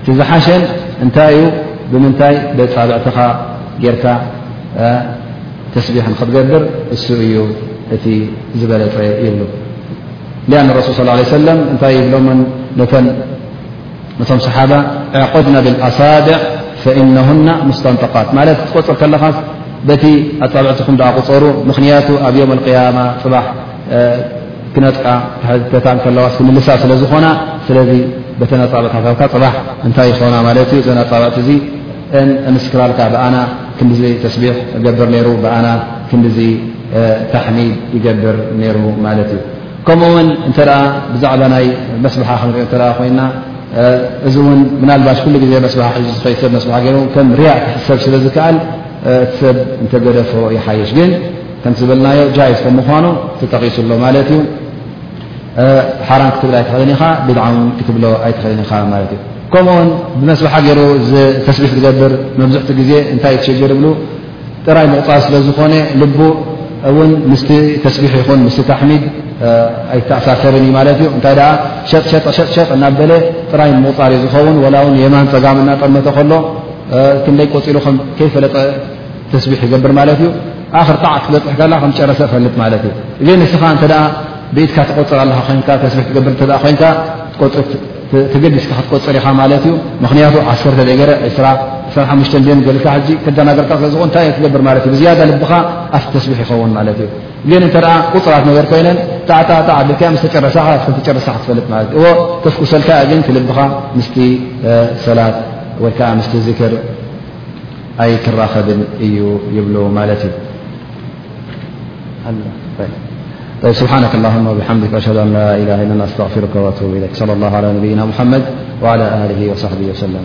እቲ ዝሓሸን እንታይ እዩ ብምንታይ በፃብዕትኻ ጌርካ ተስቢሕ ንክትገብር እሱ እዩ እቲ ዝበለፀ ይብሉ ሊኣን ረሱል ص ه ሰለም እንታይ ይብሎምን ነቶም ሰሓባ ዕቁድና ብልኣሳብዕ ፈእነሁና ሙስተንጠቃት ማለት ክትቆፅር ከለኻስ በቲ ኣፃብዕትኹም ዳኣ ቁፀሩ ምኽንያቱ ኣብ ዮም ቅያማ ፅባሕ ክነጥቃ ክሕተታ እንከለዋስ ክምልሳ ስለ ዝኾና ስለዚ በተን ኣጻብዕታታትካ ጽባሕ እንታይ ይኾና ማለት እዩ እዘን ኣጻብዕቲ እዚ እን እምስክራልካ ብኣና ክንዲዚ ተስቢሕ እገብር ነይሩ ብኣና ክንዲዚ ታሕሚድ ይገብር ነይሩ ማለት እዩ ከምኡ ውን እንተ ብዛዕባ ናይ መስብሓ ክንሪኦ እተ ኮይና እዚ እውን ምናልባሽ ኩሉ ግዜ መስብሓ ሒዙ ዝኸይ ሰብ መስብሓ ገይሩ ከም ርያ ክሕሰብ ስለ ዝከኣል እቲ ሰብ እንተገደፎ ይሓይሽ ግን ከምቲ ዝበልናዮ ጃይዝ ከም ምኳኑ ተጠቂሱ ኣሎ ማለት እዩ ሓራም ክትብል ኣይትኽእልን ኢኻ ብድዓውን ክትብሎ ኣይትኽእልን ኢኻ ማለት እዩ ከምኡውን ብመስብሓ ገይሩ ተስቢሕ ዝገብር መብዝሕቲ ግዜ እንታይ ትሸግር ይብሉ ጥራይ ምቑፃር ስለ ዝኾነ ልቡ እውን ምስቲ ተስቢሕ ይኹን ምስቲ ታሕሚድ ኣይተኣሳሰርን እዩ ማለት እዩ እንታይ ደኣ ሸጥሸጥሸጥሸጥ እናበለ ጥራይ ምቑፃር እዩ ዝኸውን ወላ እውን የማን ፀጋም እናጠመተ ከሎ ክንደይ ቆፂሩ ከም ከይፈለጠ ተስቢሕ ይገብር ማለት እዩ ኣክር ጣዕ ክትበፅሕ ከላ ከም ጨረሰ ፈልጥ ማለት እዩ እዘ ንስኻ እተ ብኢትካ ትቆፅር ኣለካ ኮንካ ተስቢሕ ትገብር እተ ኮንካ ተገዲስካ ክትቆፅር ኢኻ ማለት እዩ ምክንያቱ ዓሰተ ዘይገረ ዕስራ ዕስራ ሓሙሽተ ን ገልካ ሕጂ ተደናገርካ ስለ ዝኾን እንታይ እየ ትገብር ማለት እዩ ብዝያዳ ልብኻ ኣብቲ ተስቢሕ ይኸውን ማለት እዩ ግን እንተ ቁፅራት ነገር ኮይነን ጣዕጣዕጣ ኣቢልካዮ ምስ ተጨረሳኻ ተጨረሳ ክትፈልጥ ማለት እዩ እዎ ተፍኩሰልካ ግን ትልብኻ ምስቲ ሰላት ወይ ከዓ ምስቲ ዝክር أي كراخد ي يبلو مالتيطيب سبحانك اللهم وبحمدك وأشهد أن لا إله إلا أنا أستغفرك وأتوب إليك صلى الله على نبينا محمد وعلى آله وصحبه وسلم